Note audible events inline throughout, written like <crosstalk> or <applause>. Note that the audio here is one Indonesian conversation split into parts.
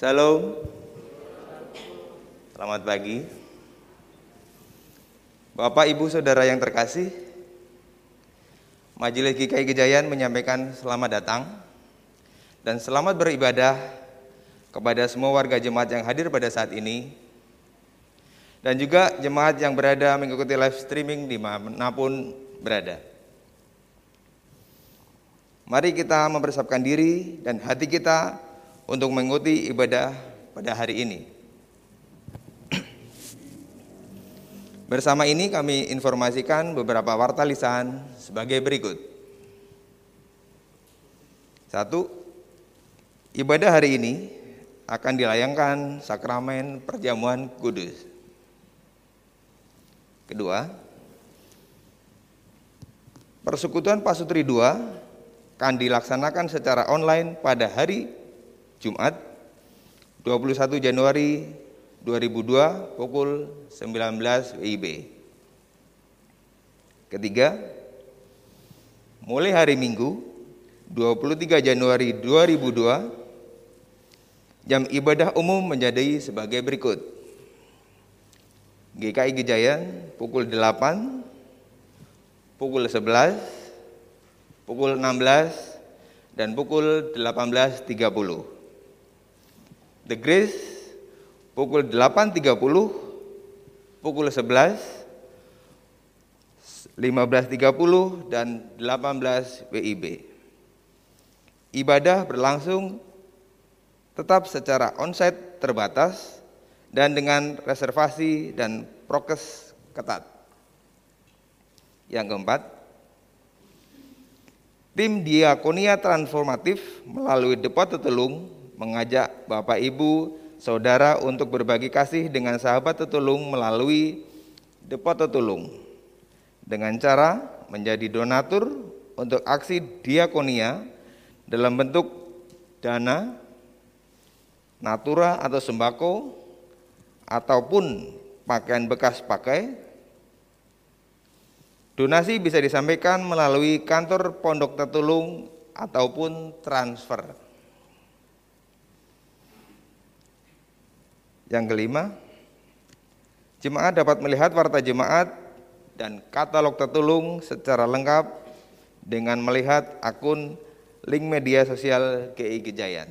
Shalom. Selamat pagi. Bapak, Ibu, Saudara yang terkasih, Majelis GKI Gejayan menyampaikan selamat datang dan selamat beribadah kepada semua warga jemaat yang hadir pada saat ini dan juga jemaat yang berada mengikuti live streaming di mana pun berada. Mari kita mempersiapkan diri dan hati kita untuk mengikuti ibadah pada hari ini. Bersama ini kami informasikan beberapa warta lisan sebagai berikut. Satu, ibadah hari ini akan dilayangkan sakramen perjamuan kudus. Kedua, persekutuan Pasutri II akan dilaksanakan secara online pada hari Jumat 21 Januari 2002 pukul 19 WIB. Ketiga, mulai hari Minggu 23 Januari 2002 jam ibadah umum menjadi sebagai berikut. GKI Gejayan pukul 8, pukul 11, pukul 16, dan pukul 18.30. The Grace pukul 8.30, pukul 11, 15.30 dan 18 WIB. Ibadah berlangsung tetap secara onsite terbatas dan dengan reservasi dan prokes ketat. Yang keempat, tim Diakonia Transformatif melalui Depot Tetulung mengajak Bapak Ibu saudara untuk berbagi kasih dengan sahabat tetulung melalui Depot Tetulung dengan cara menjadi donatur untuk aksi diakonia dalam bentuk dana, natura atau sembako, ataupun pakaian bekas pakai. Donasi bisa disampaikan melalui kantor Pondok Tetulung ataupun transfer. Yang kelima, jemaat dapat melihat warta jemaat dan katalog tertulung secara lengkap dengan melihat akun link media sosial GI Gejayan.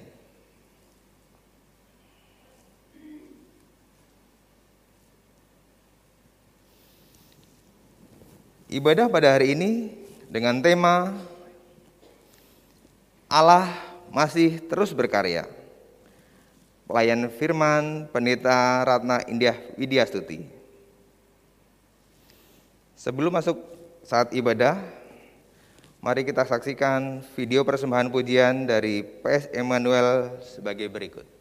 Ibadah pada hari ini dengan tema Allah masih terus berkarya pelayan firman Pendeta Ratna Indah Widya Stuti. Sebelum masuk saat ibadah, mari kita saksikan video persembahan pujian dari PS Emmanuel sebagai berikut.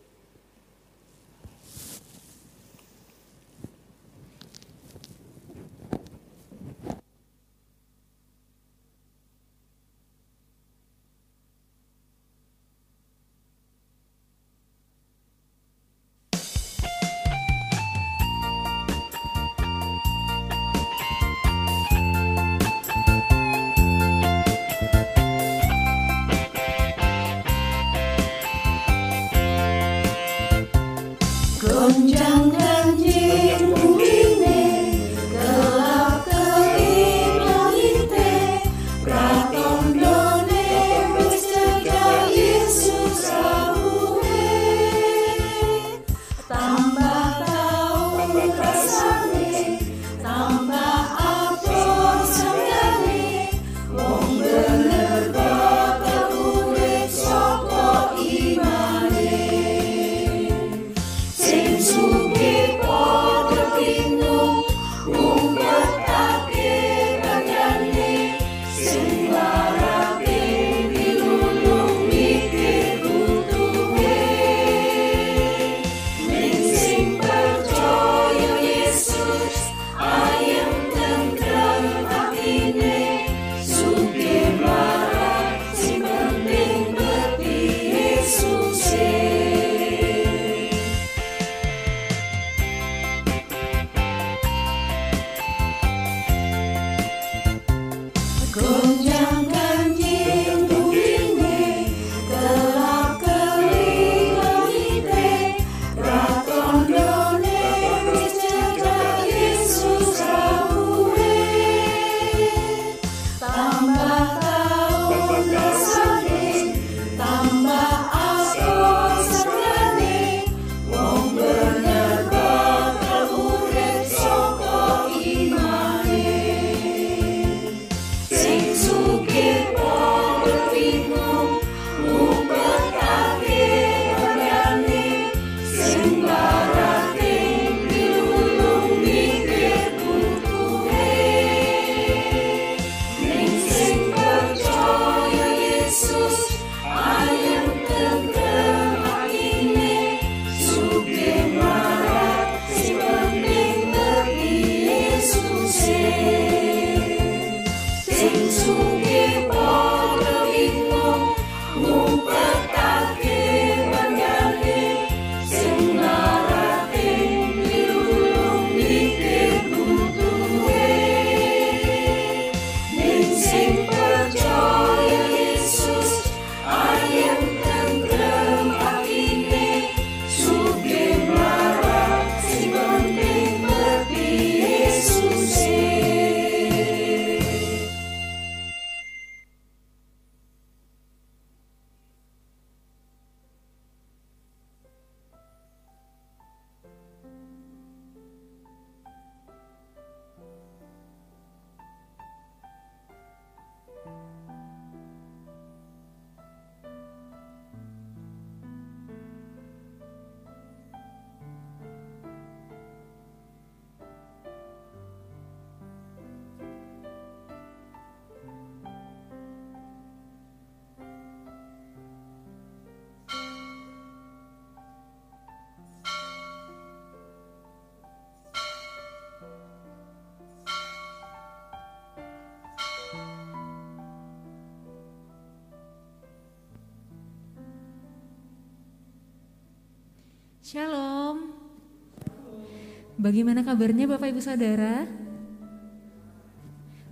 Bagaimana kabarnya Bapak Ibu Saudara?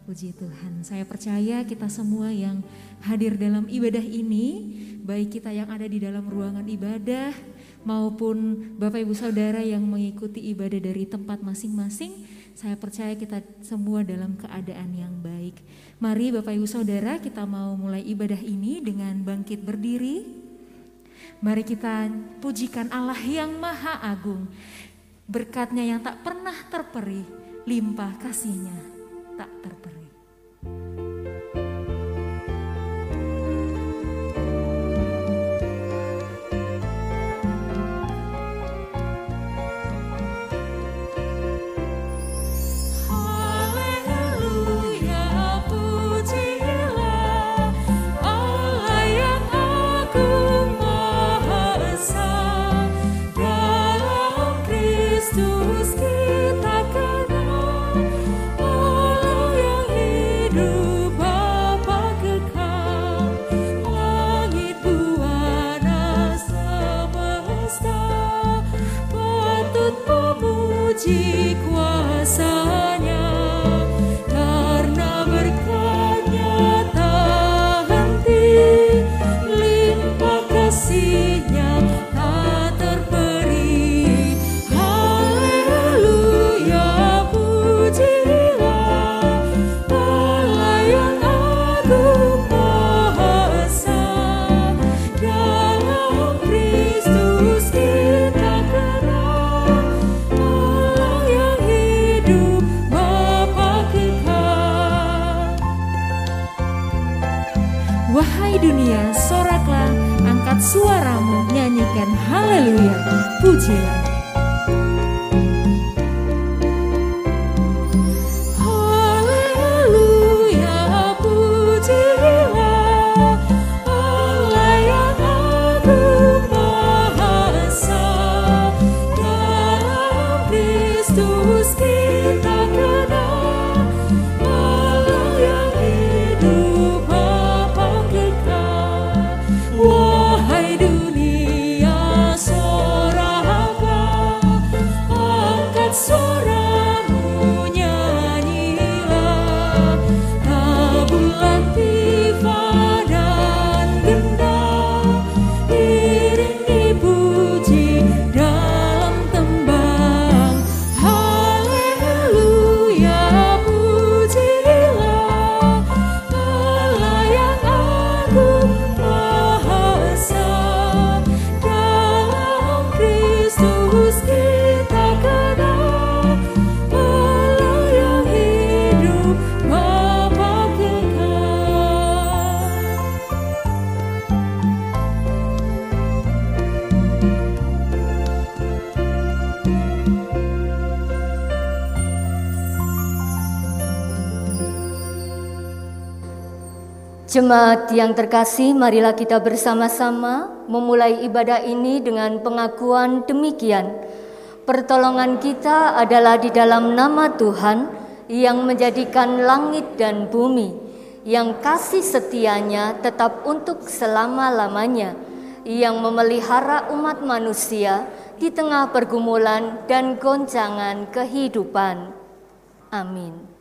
Puji Tuhan, saya percaya kita semua yang hadir dalam ibadah ini, baik kita yang ada di dalam ruangan ibadah maupun Bapak Ibu Saudara yang mengikuti ibadah dari tempat masing-masing, saya percaya kita semua dalam keadaan yang baik. Mari Bapak Ibu Saudara, kita mau mulai ibadah ini dengan bangkit berdiri. Mari kita pujikan Allah yang Maha Agung berkatnya yang tak pernah terperi, limpah kasihnya tak terperi. Jemaat yang terkasih, marilah kita bersama-sama memulai ibadah ini dengan pengakuan demikian. Pertolongan kita adalah di dalam nama Tuhan yang menjadikan langit dan bumi, yang kasih setianya tetap untuk selama-lamanya, yang memelihara umat manusia di tengah pergumulan dan goncangan kehidupan. Amin.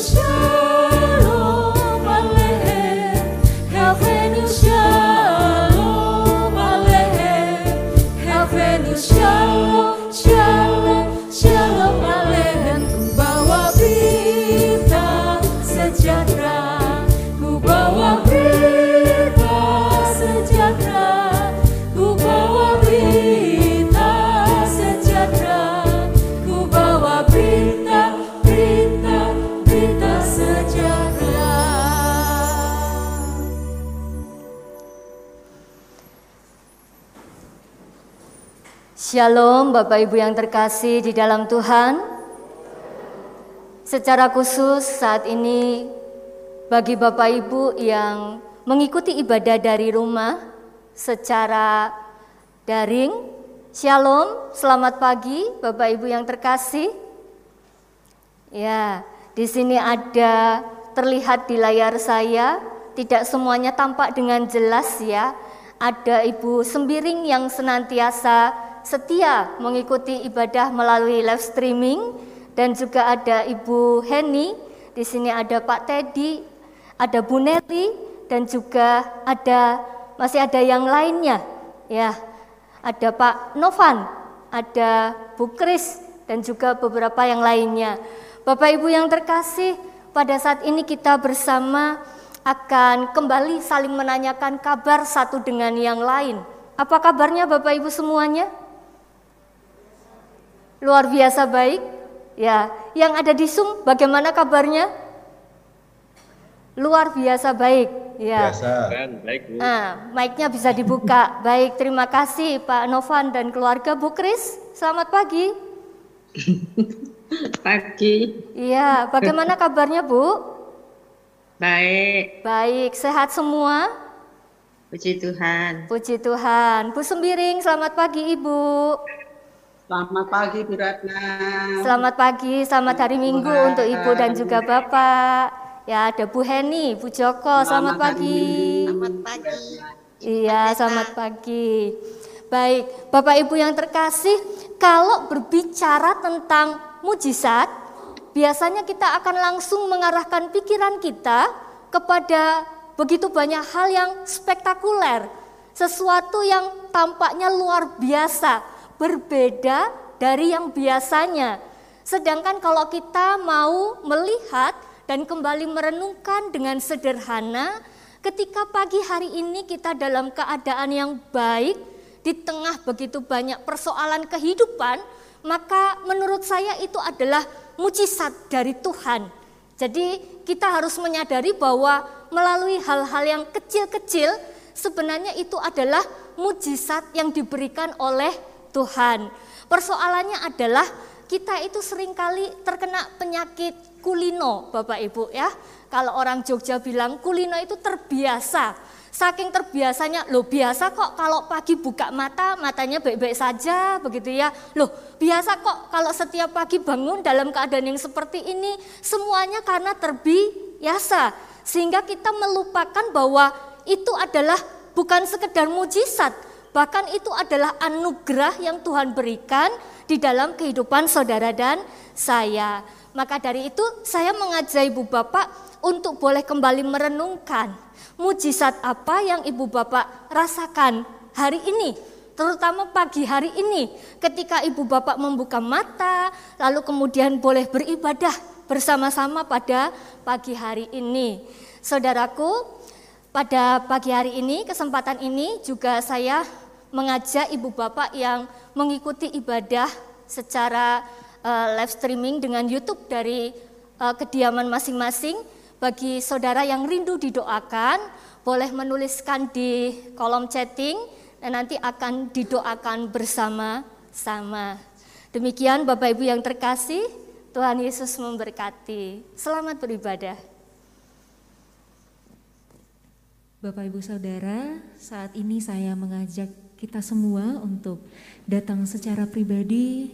shine. Shalom Bapak Ibu yang terkasih di dalam Tuhan. Secara khusus saat ini bagi Bapak Ibu yang mengikuti ibadah dari rumah secara daring, Shalom, selamat pagi Bapak Ibu yang terkasih. Ya, di sini ada terlihat di layar saya tidak semuanya tampak dengan jelas ya. Ada Ibu Sembiring yang senantiasa setia mengikuti ibadah melalui live streaming dan juga ada Ibu Heni, di sini ada Pak Teddy, ada Bu Nelly dan juga ada masih ada yang lainnya ya. Ada Pak Novan, ada Bu Kris dan juga beberapa yang lainnya. Bapak Ibu yang terkasih, pada saat ini kita bersama akan kembali saling menanyakan kabar satu dengan yang lain. Apa kabarnya Bapak Ibu semuanya? Luar biasa baik. Ya, yang ada di Zoom bagaimana kabarnya? Luar biasa baik. Ya. Biasa. baik, Bu. Nah, mic-nya bisa dibuka. <laughs> baik, terima kasih Pak Novan dan keluarga Bu Kris. Selamat pagi. <laughs> pagi. Iya, bagaimana kabarnya, Bu? Baik. Baik, sehat semua? Puji Tuhan. Puji Tuhan. Bu Sembiring, selamat pagi Ibu. Selamat pagi Bu Ratna. Selamat pagi, selamat hari Minggu Tuhan. untuk Ibu dan juga Bapak. Ya, ada Bu Heni, Bu Joko, selamat, selamat pagi. Selamat pagi. Iya, selamat pagi. Baik, Bapak Ibu yang terkasih, kalau berbicara tentang mujizat, biasanya kita akan langsung mengarahkan pikiran kita kepada begitu banyak hal yang spektakuler, sesuatu yang tampaknya luar biasa, berbeda dari yang biasanya. Sedangkan kalau kita mau melihat dan kembali merenungkan dengan sederhana, ketika pagi hari ini kita dalam keadaan yang baik, di tengah begitu banyak persoalan kehidupan, maka menurut saya itu adalah mujizat dari Tuhan. Jadi kita harus menyadari bahwa melalui hal-hal yang kecil-kecil sebenarnya itu adalah mujizat yang diberikan oleh Tuhan. Persoalannya adalah kita itu sering kali terkena penyakit kulino Bapak Ibu ya. Kalau orang Jogja bilang kulino itu terbiasa Saking terbiasanya, loh biasa kok kalau pagi buka mata, matanya baik-baik saja begitu ya. Loh biasa kok kalau setiap pagi bangun dalam keadaan yang seperti ini, semuanya karena terbiasa. Sehingga kita melupakan bahwa itu adalah bukan sekedar mujizat, bahkan itu adalah anugerah yang Tuhan berikan di dalam kehidupan saudara dan saya. Maka dari itu saya mengajak ibu bapak untuk boleh kembali merenungkan mujizat apa yang ibu bapak rasakan hari ini, terutama pagi hari ini, ketika ibu bapak membuka mata, lalu kemudian boleh beribadah bersama-sama pada pagi hari ini. Saudaraku, pada pagi hari ini, kesempatan ini juga saya mengajak ibu bapak yang mengikuti ibadah secara uh, live streaming dengan YouTube dari uh, kediaman masing-masing bagi saudara yang rindu didoakan, boleh menuliskan di kolom chatting dan nanti akan didoakan bersama-sama. Demikian Bapak Ibu yang terkasih, Tuhan Yesus memberkati. Selamat beribadah. Bapak Ibu Saudara, saat ini saya mengajak kita semua untuk datang secara pribadi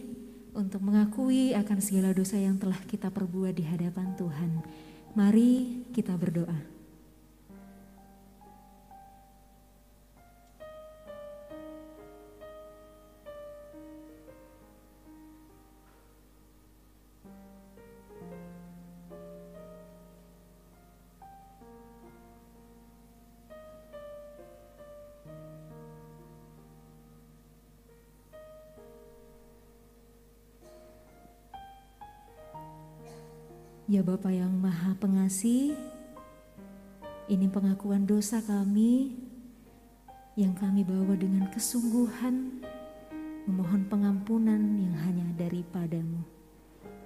untuk mengakui akan segala dosa yang telah kita perbuat di hadapan Tuhan. Mari kita berdoa. Ya Bapa yang Maha Pengasih, ini pengakuan dosa kami yang kami bawa dengan kesungguhan memohon pengampunan yang hanya daripadamu.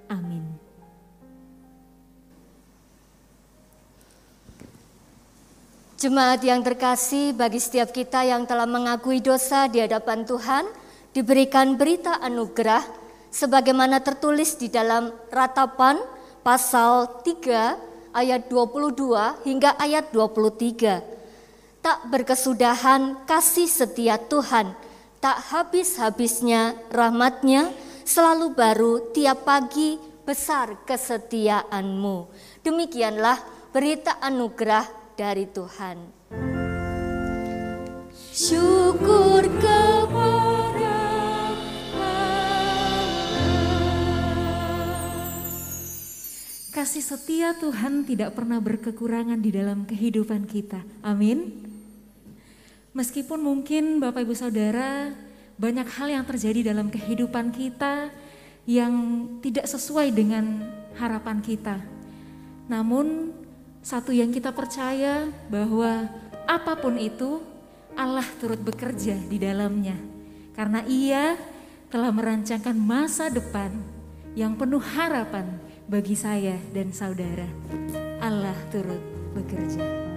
Amin. Jemaat yang terkasih, bagi setiap kita yang telah mengakui dosa di hadapan Tuhan, diberikan berita anugerah sebagaimana tertulis di dalam ratapan pasal 3 ayat 22 hingga ayat 23. Tak berkesudahan kasih setia Tuhan, tak habis-habisnya rahmatnya, selalu baru tiap pagi besar kesetiaanmu. Demikianlah berita anugerah dari Tuhan. Syukur kepada Kasih setia Tuhan tidak pernah berkekurangan di dalam kehidupan kita. Amin. Meskipun mungkin Bapak Ibu Saudara banyak hal yang terjadi dalam kehidupan kita yang tidak sesuai dengan harapan kita. Namun satu yang kita percaya bahwa apa pun itu Allah turut bekerja di dalamnya. Karena ia telah merancangkan masa depan yang penuh harapan bagi saya dan saudara. Allah turut bekerja.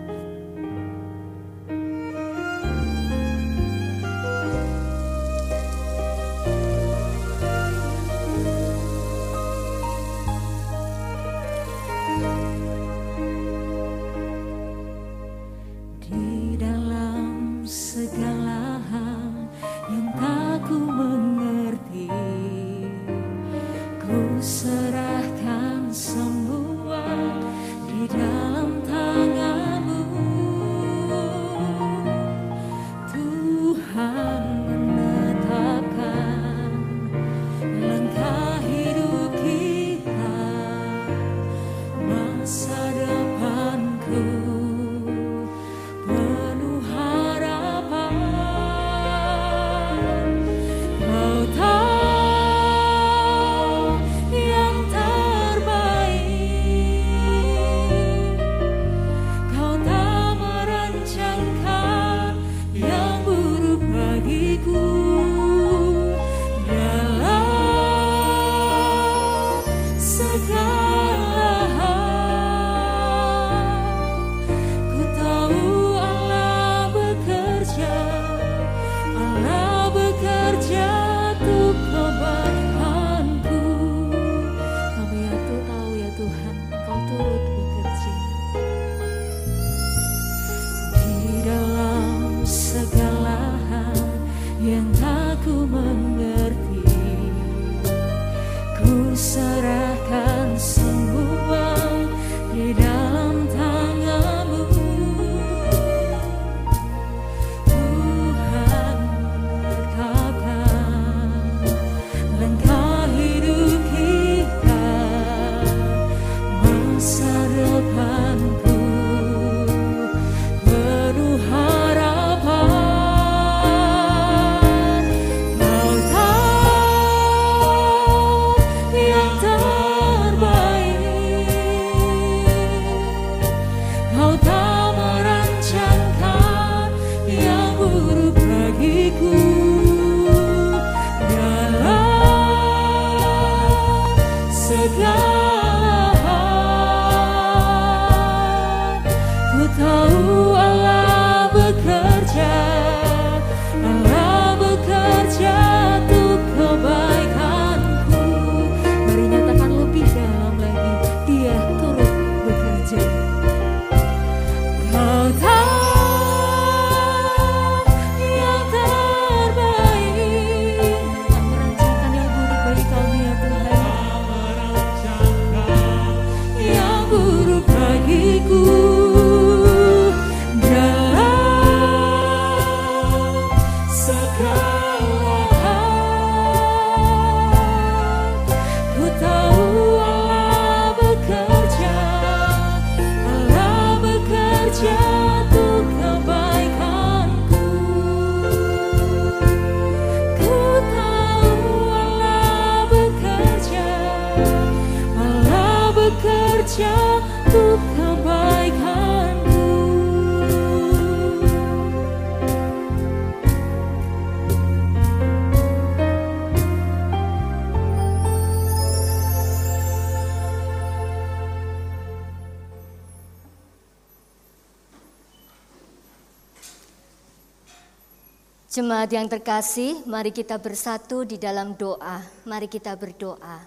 Jemaat yang terkasih, mari kita bersatu di dalam doa. Mari kita berdoa.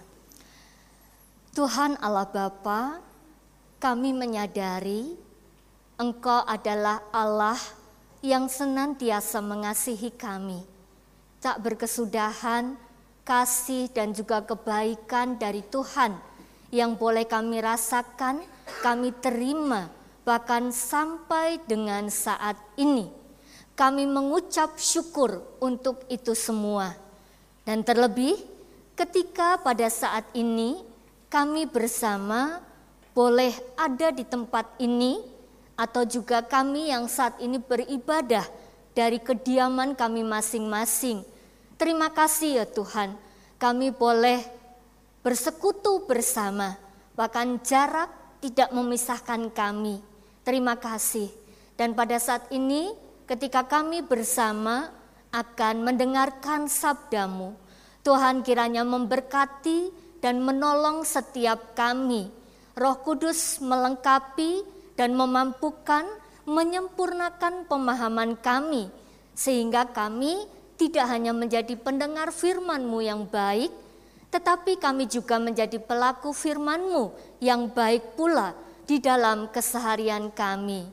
Tuhan Allah Bapa, kami menyadari Engkau adalah Allah yang senantiasa mengasihi kami. Tak berkesudahan, kasih dan juga kebaikan dari Tuhan yang boleh kami rasakan, kami terima bahkan sampai dengan saat ini. Kami mengucap syukur untuk itu semua. Dan terlebih ketika pada saat ini kami bersama boleh ada di tempat ini atau juga kami yang saat ini beribadah dari kediaman kami masing-masing. Terima kasih ya Tuhan, kami boleh bersekutu bersama, bahkan jarak tidak memisahkan kami. Terima kasih. Dan pada saat ini ketika kami bersama akan mendengarkan sabdamu, Tuhan kiranya memberkati dan menolong setiap kami. Roh Kudus melengkapi dan memampukan menyempurnakan pemahaman kami sehingga kami tidak hanya menjadi pendengar firman-Mu yang baik, tetapi kami juga menjadi pelaku firman-Mu yang baik pula di dalam keseharian kami.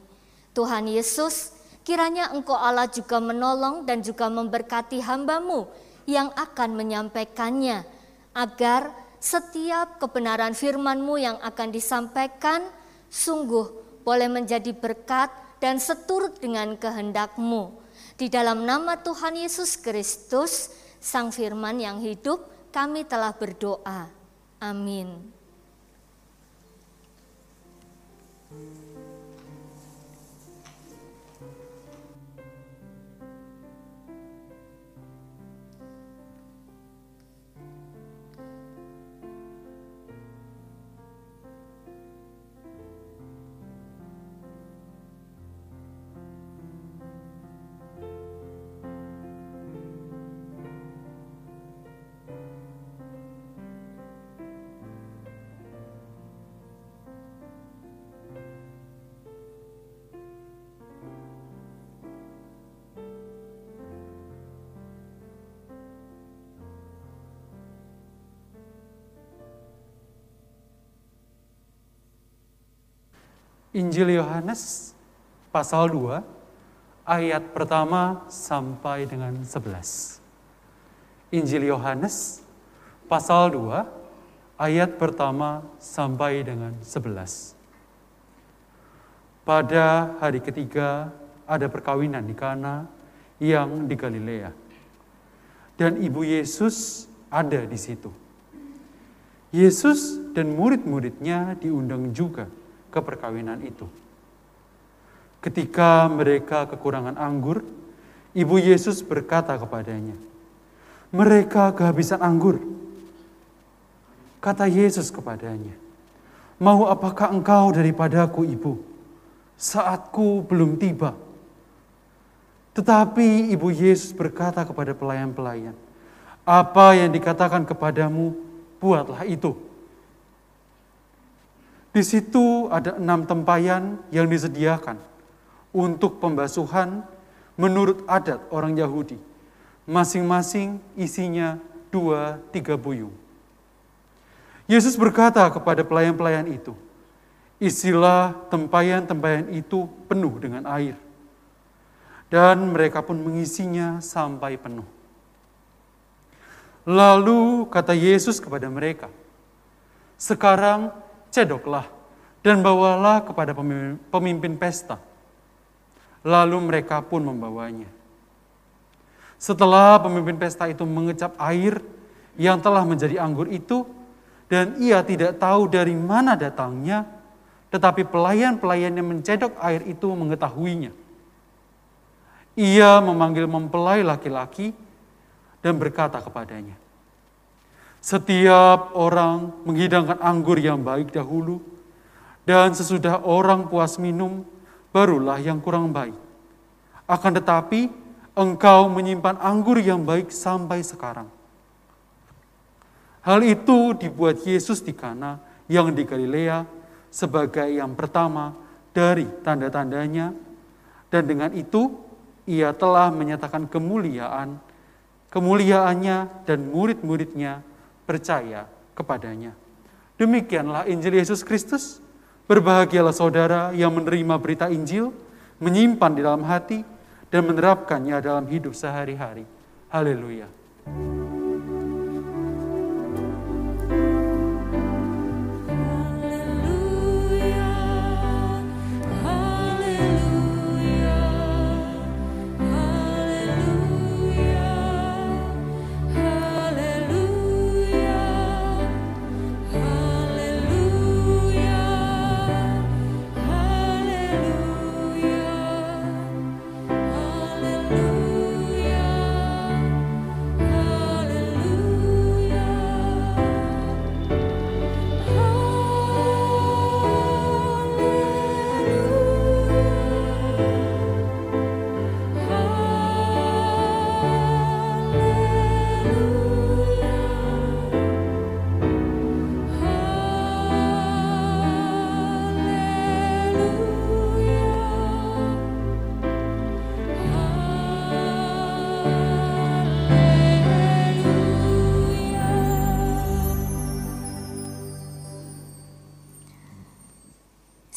Tuhan Yesus, kiranya Engkau Allah juga menolong dan juga memberkati hamba-Mu yang akan menyampaikannya, agar setiap kebenaran firman-Mu yang akan disampaikan sungguh boleh menjadi berkat dan seturut dengan kehendak-Mu. Di dalam nama Tuhan Yesus Kristus, Sang Firman yang hidup, kami telah berdoa. Amin. Injil Yohanes pasal 2 ayat pertama sampai dengan 11. Injil Yohanes pasal 2 ayat pertama sampai dengan 11. Pada hari ketiga ada perkawinan di Kana yang di Galilea. Dan ibu Yesus ada di situ. Yesus dan murid-muridnya diundang juga ke perkawinan itu. Ketika mereka kekurangan anggur, ibu Yesus berkata kepadanya, "Mereka kehabisan anggur." Kata Yesus kepadanya, "Mau apakah engkau daripadaku, ibu? Saatku belum tiba." Tetapi ibu Yesus berkata kepada pelayan-pelayan, "Apa yang dikatakan kepadamu, buatlah itu." Di situ ada enam tempayan yang disediakan untuk pembasuhan menurut adat orang Yahudi. Masing-masing isinya dua tiga buyung. Yesus berkata kepada pelayan-pelayan itu, Isilah tempayan-tempayan itu penuh dengan air. Dan mereka pun mengisinya sampai penuh. Lalu kata Yesus kepada mereka, Sekarang cedoklah dan bawalah kepada pemimpin pesta. Lalu mereka pun membawanya. Setelah pemimpin pesta itu mengecap air yang telah menjadi anggur itu, dan ia tidak tahu dari mana datangnya, tetapi pelayan-pelayan yang mencedok air itu mengetahuinya. Ia memanggil mempelai laki-laki dan berkata kepadanya, setiap orang menghidangkan anggur yang baik dahulu, dan sesudah orang puas minum, barulah yang kurang baik. Akan tetapi, engkau menyimpan anggur yang baik sampai sekarang. Hal itu dibuat Yesus di Kana yang di Galilea sebagai yang pertama dari tanda-tandanya, dan dengan itu ia telah menyatakan kemuliaan, kemuliaannya dan murid-muridnya percaya kepadanya. Demikianlah Injil Yesus Kristus. Berbahagialah saudara yang menerima berita Injil, menyimpan di dalam hati, dan menerapkannya dalam hidup sehari-hari. Haleluya.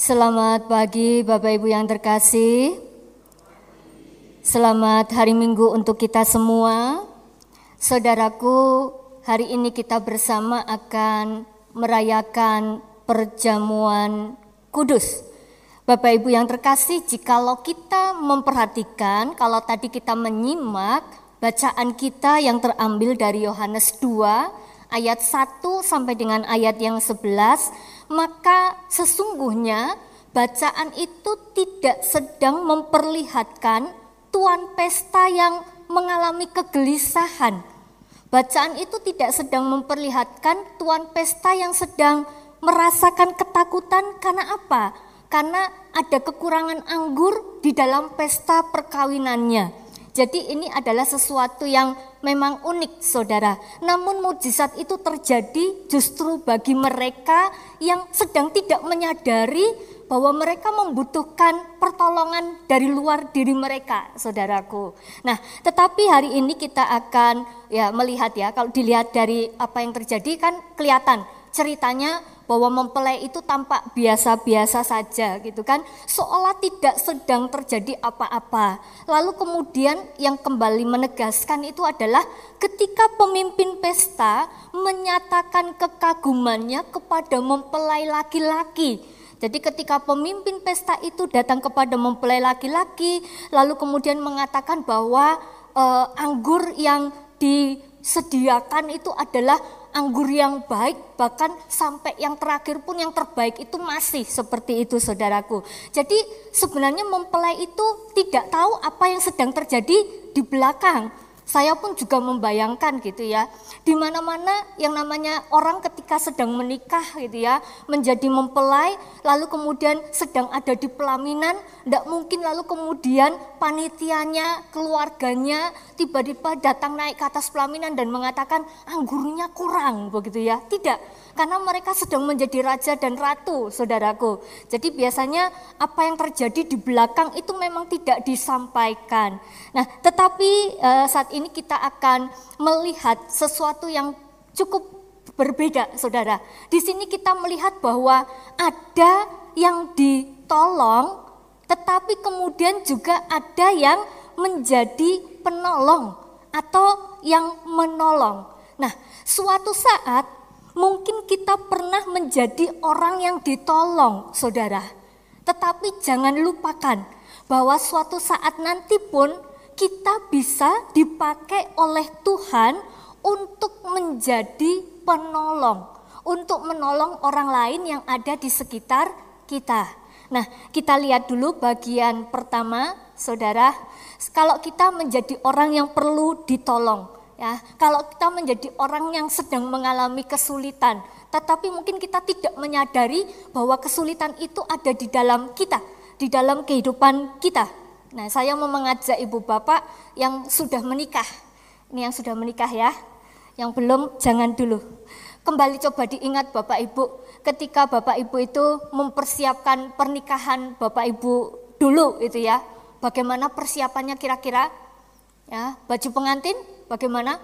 Selamat pagi Bapak Ibu yang terkasih. Selamat hari Minggu untuk kita semua. Saudaraku, hari ini kita bersama akan merayakan perjamuan kudus. Bapak Ibu yang terkasih, jikalau kita memperhatikan, kalau tadi kita menyimak bacaan kita yang terambil dari Yohanes 2 ayat 1 sampai dengan ayat yang 11, maka sesungguhnya bacaan itu tidak sedang memperlihatkan tuan pesta yang mengalami kegelisahan. Bacaan itu tidak sedang memperlihatkan tuan pesta yang sedang merasakan ketakutan karena apa? Karena ada kekurangan anggur di dalam pesta perkawinannya. Jadi ini adalah sesuatu yang memang unik saudara. Namun mujizat itu terjadi justru bagi mereka yang sedang tidak menyadari bahwa mereka membutuhkan pertolongan dari luar diri mereka, saudaraku. Nah, tetapi hari ini kita akan ya melihat ya, kalau dilihat dari apa yang terjadi kan kelihatan ceritanya bahwa mempelai itu tampak biasa-biasa saja gitu kan? Seolah tidak sedang terjadi apa-apa. Lalu kemudian yang kembali menegaskan itu adalah ketika pemimpin pesta menyatakan kekagumannya kepada mempelai laki-laki. Jadi ketika pemimpin pesta itu datang kepada mempelai laki-laki lalu kemudian mengatakan bahwa e, anggur yang disediakan itu adalah anggur yang baik bahkan sampai yang terakhir pun yang terbaik itu masih seperti itu saudaraku. Jadi sebenarnya mempelai itu tidak tahu apa yang sedang terjadi di belakang saya pun juga membayangkan gitu ya, di mana-mana yang namanya orang ketika sedang menikah gitu ya, menjadi mempelai, lalu kemudian sedang ada di pelaminan, tidak mungkin lalu kemudian panitianya, keluarganya tiba-tiba datang naik ke atas pelaminan dan mengatakan anggurnya kurang begitu ya, tidak karena mereka sedang menjadi raja dan ratu, saudaraku. Jadi biasanya apa yang terjadi di belakang itu memang tidak disampaikan. Nah, tetapi uh, saat ini kita akan melihat sesuatu yang cukup berbeda, saudara. Di sini kita melihat bahwa ada yang ditolong, tetapi kemudian juga ada yang menjadi penolong atau yang menolong. Nah, suatu saat Mungkin kita pernah menjadi orang yang ditolong, saudara. Tetapi jangan lupakan bahwa suatu saat nanti pun kita bisa dipakai oleh Tuhan untuk menjadi penolong, untuk menolong orang lain yang ada di sekitar kita. Nah, kita lihat dulu bagian pertama, saudara. Kalau kita menjadi orang yang perlu ditolong, Ya, kalau kita menjadi orang yang sedang mengalami kesulitan, tetapi mungkin kita tidak menyadari bahwa kesulitan itu ada di dalam kita, di dalam kehidupan kita. Nah, saya mau mengajak ibu bapak yang sudah menikah. Ini yang sudah menikah ya. Yang belum jangan dulu. Kembali coba diingat Bapak Ibu, ketika Bapak Ibu itu mempersiapkan pernikahan Bapak Ibu dulu itu ya. Bagaimana persiapannya kira-kira? Ya, baju pengantin Bagaimana?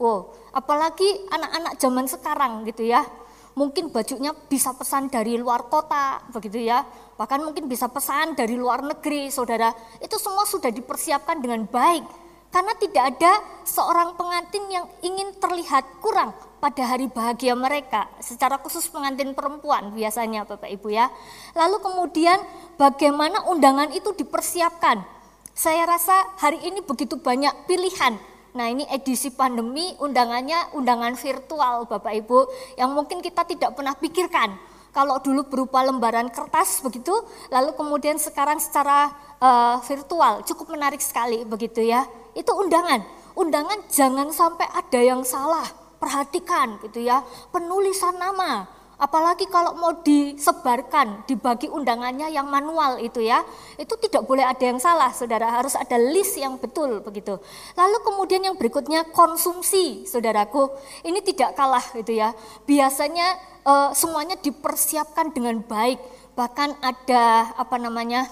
Oh, apalagi anak-anak zaman sekarang gitu ya. Mungkin bajunya bisa pesan dari luar kota, begitu ya. Bahkan mungkin bisa pesan dari luar negeri, saudara. Itu semua sudah dipersiapkan dengan baik. Karena tidak ada seorang pengantin yang ingin terlihat kurang pada hari bahagia mereka, secara khusus pengantin perempuan biasanya Bapak Ibu ya. Lalu kemudian bagaimana undangan itu dipersiapkan. Saya rasa hari ini begitu banyak pilihan Nah ini edisi pandemi undangannya undangan virtual Bapak Ibu yang mungkin kita tidak pernah pikirkan. Kalau dulu berupa lembaran kertas begitu, lalu kemudian sekarang secara uh, virtual cukup menarik sekali begitu ya. Itu undangan. Undangan jangan sampai ada yang salah. Perhatikan gitu ya. Penulisan nama, Apalagi kalau mau disebarkan, dibagi undangannya yang manual itu ya, itu tidak boleh ada yang salah, saudara. Harus ada list yang betul begitu. Lalu kemudian yang berikutnya konsumsi, saudaraku. Ini tidak kalah gitu ya. Biasanya e, semuanya dipersiapkan dengan baik. Bahkan ada apa namanya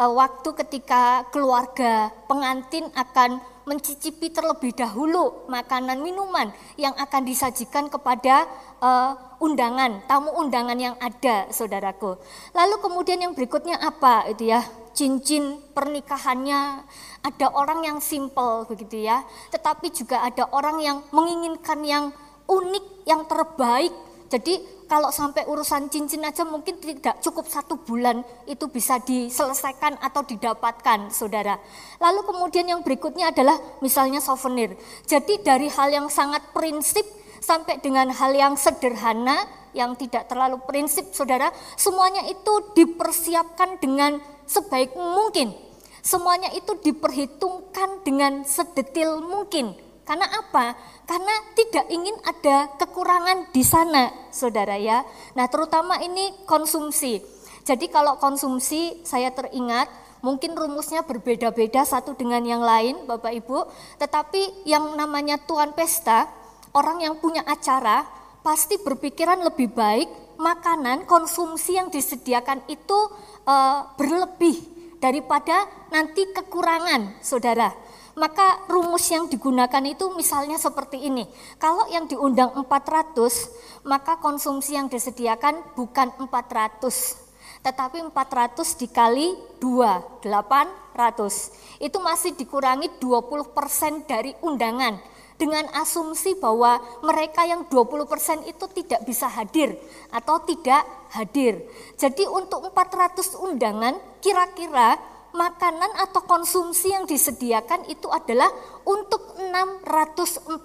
eh, waktu ketika keluarga pengantin akan mencicipi terlebih dahulu makanan minuman yang akan disajikan kepada uh, undangan, tamu undangan yang ada, saudaraku. Lalu kemudian yang berikutnya apa itu ya? Cincin pernikahannya ada orang yang simple begitu ya, tetapi juga ada orang yang menginginkan yang unik, yang terbaik. Jadi kalau sampai urusan cincin aja mungkin tidak cukup satu bulan itu bisa diselesaikan atau didapatkan saudara. Lalu kemudian yang berikutnya adalah misalnya souvenir. Jadi dari hal yang sangat prinsip sampai dengan hal yang sederhana yang tidak terlalu prinsip saudara, semuanya itu dipersiapkan dengan sebaik mungkin. Semuanya itu diperhitungkan dengan sedetil mungkin karena apa? Karena tidak ingin ada kekurangan di sana, saudara ya. Nah, terutama ini konsumsi. Jadi kalau konsumsi saya teringat mungkin rumusnya berbeda-beda satu dengan yang lain, Bapak Ibu. Tetapi yang namanya tuan pesta, orang yang punya acara pasti berpikiran lebih baik makanan konsumsi yang disediakan itu e, berlebih daripada nanti kekurangan, saudara maka rumus yang digunakan itu misalnya seperti ini. Kalau yang diundang 400, maka konsumsi yang disediakan bukan 400 tetapi 400 dikali 2, 800. Itu masih dikurangi 20% dari undangan dengan asumsi bahwa mereka yang 20% itu tidak bisa hadir atau tidak hadir. Jadi untuk 400 undangan kira-kira makanan atau konsumsi yang disediakan itu adalah untuk 640.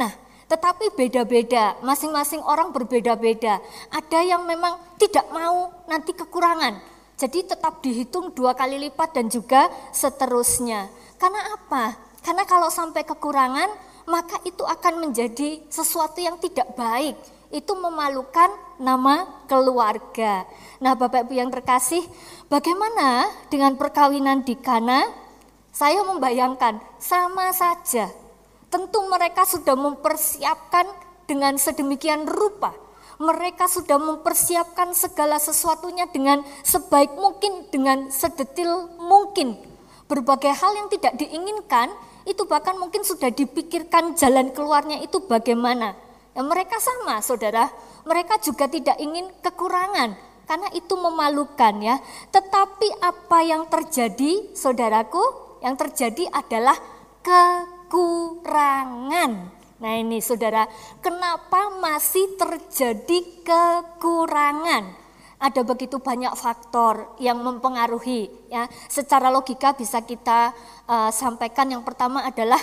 Nah, tetapi beda-beda, masing-masing orang berbeda-beda. Ada yang memang tidak mau nanti kekurangan. Jadi tetap dihitung dua kali lipat dan juga seterusnya. Karena apa? Karena kalau sampai kekurangan, maka itu akan menjadi sesuatu yang tidak baik itu memalukan nama keluarga. Nah, Bapak Ibu yang terkasih, bagaimana dengan perkawinan di Kana? Saya membayangkan sama saja. Tentu mereka sudah mempersiapkan dengan sedemikian rupa. Mereka sudah mempersiapkan segala sesuatunya dengan sebaik mungkin, dengan sedetil mungkin. Berbagai hal yang tidak diinginkan itu bahkan mungkin sudah dipikirkan jalan keluarnya itu bagaimana mereka sama, saudara. Mereka juga tidak ingin kekurangan karena itu memalukan ya. Tetapi apa yang terjadi, saudaraku? Yang terjadi adalah kekurangan. Nah ini saudara, kenapa masih terjadi kekurangan? Ada begitu banyak faktor yang mempengaruhi ya. Secara logika bisa kita uh, sampaikan yang pertama adalah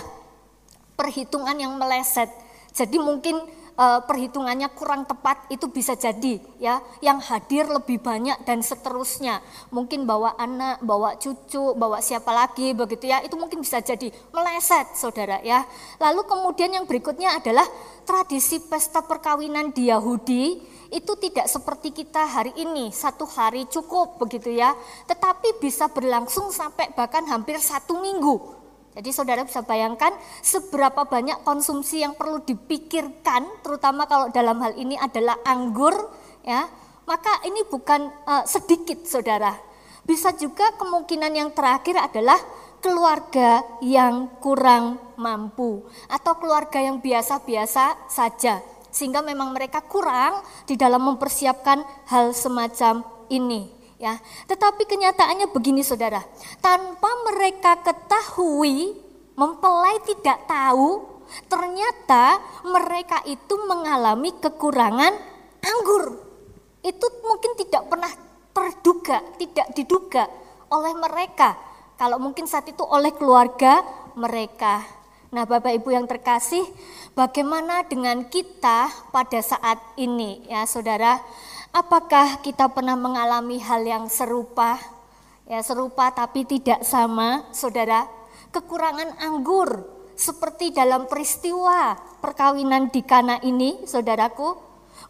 perhitungan yang meleset. Jadi mungkin uh, perhitungannya kurang tepat itu bisa jadi ya yang hadir lebih banyak dan seterusnya. Mungkin bawa anak bawa cucu bawa siapa lagi begitu ya itu mungkin bisa jadi meleset saudara ya. Lalu kemudian yang berikutnya adalah tradisi pesta perkawinan di Yahudi itu tidak seperti kita hari ini satu hari cukup begitu ya. Tetapi bisa berlangsung sampai bahkan hampir satu minggu jadi saudara bisa bayangkan seberapa banyak konsumsi yang perlu dipikirkan, terutama kalau dalam hal ini adalah anggur, ya. Maka ini bukan uh, sedikit, saudara. Bisa juga kemungkinan yang terakhir adalah keluarga yang kurang mampu atau keluarga yang biasa-biasa saja, sehingga memang mereka kurang di dalam mempersiapkan hal semacam ini ya. Tetapi kenyataannya begini Saudara, tanpa mereka ketahui, mempelai tidak tahu, ternyata mereka itu mengalami kekurangan anggur. Itu mungkin tidak pernah terduga, tidak diduga oleh mereka. Kalau mungkin saat itu oleh keluarga mereka. Nah, Bapak Ibu yang terkasih, bagaimana dengan kita pada saat ini ya Saudara? Apakah kita pernah mengalami hal yang serupa? Ya, serupa tapi tidak sama, Saudara. Kekurangan anggur seperti dalam peristiwa perkawinan di Kana ini, Saudaraku.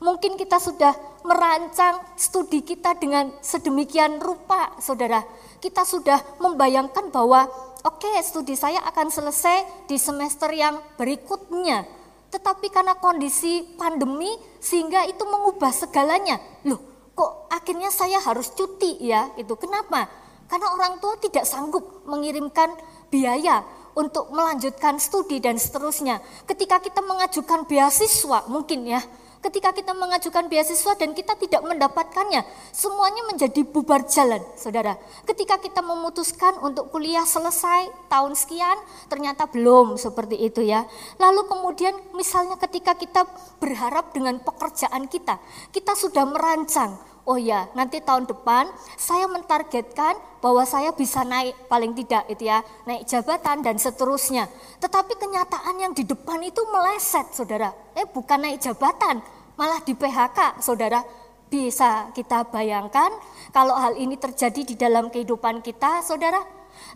Mungkin kita sudah merancang studi kita dengan sedemikian rupa, Saudara. Kita sudah membayangkan bahwa oke, okay, studi saya akan selesai di semester yang berikutnya tetapi karena kondisi pandemi sehingga itu mengubah segalanya. Loh, kok akhirnya saya harus cuti ya itu kenapa? Karena orang tua tidak sanggup mengirimkan biaya untuk melanjutkan studi dan seterusnya. Ketika kita mengajukan beasiswa mungkin ya ketika kita mengajukan beasiswa dan kita tidak mendapatkannya, semuanya menjadi bubar jalan, saudara. Ketika kita memutuskan untuk kuliah selesai tahun sekian, ternyata belum seperti itu ya. Lalu kemudian misalnya ketika kita berharap dengan pekerjaan kita, kita sudah merancang, oh ya nanti tahun depan saya mentargetkan bahwa saya bisa naik paling tidak itu ya naik jabatan dan seterusnya tetapi kenyataan yang di depan itu meleset saudara eh bukan naik jabatan malah di PHK, saudara. Bisa kita bayangkan kalau hal ini terjadi di dalam kehidupan kita, saudara.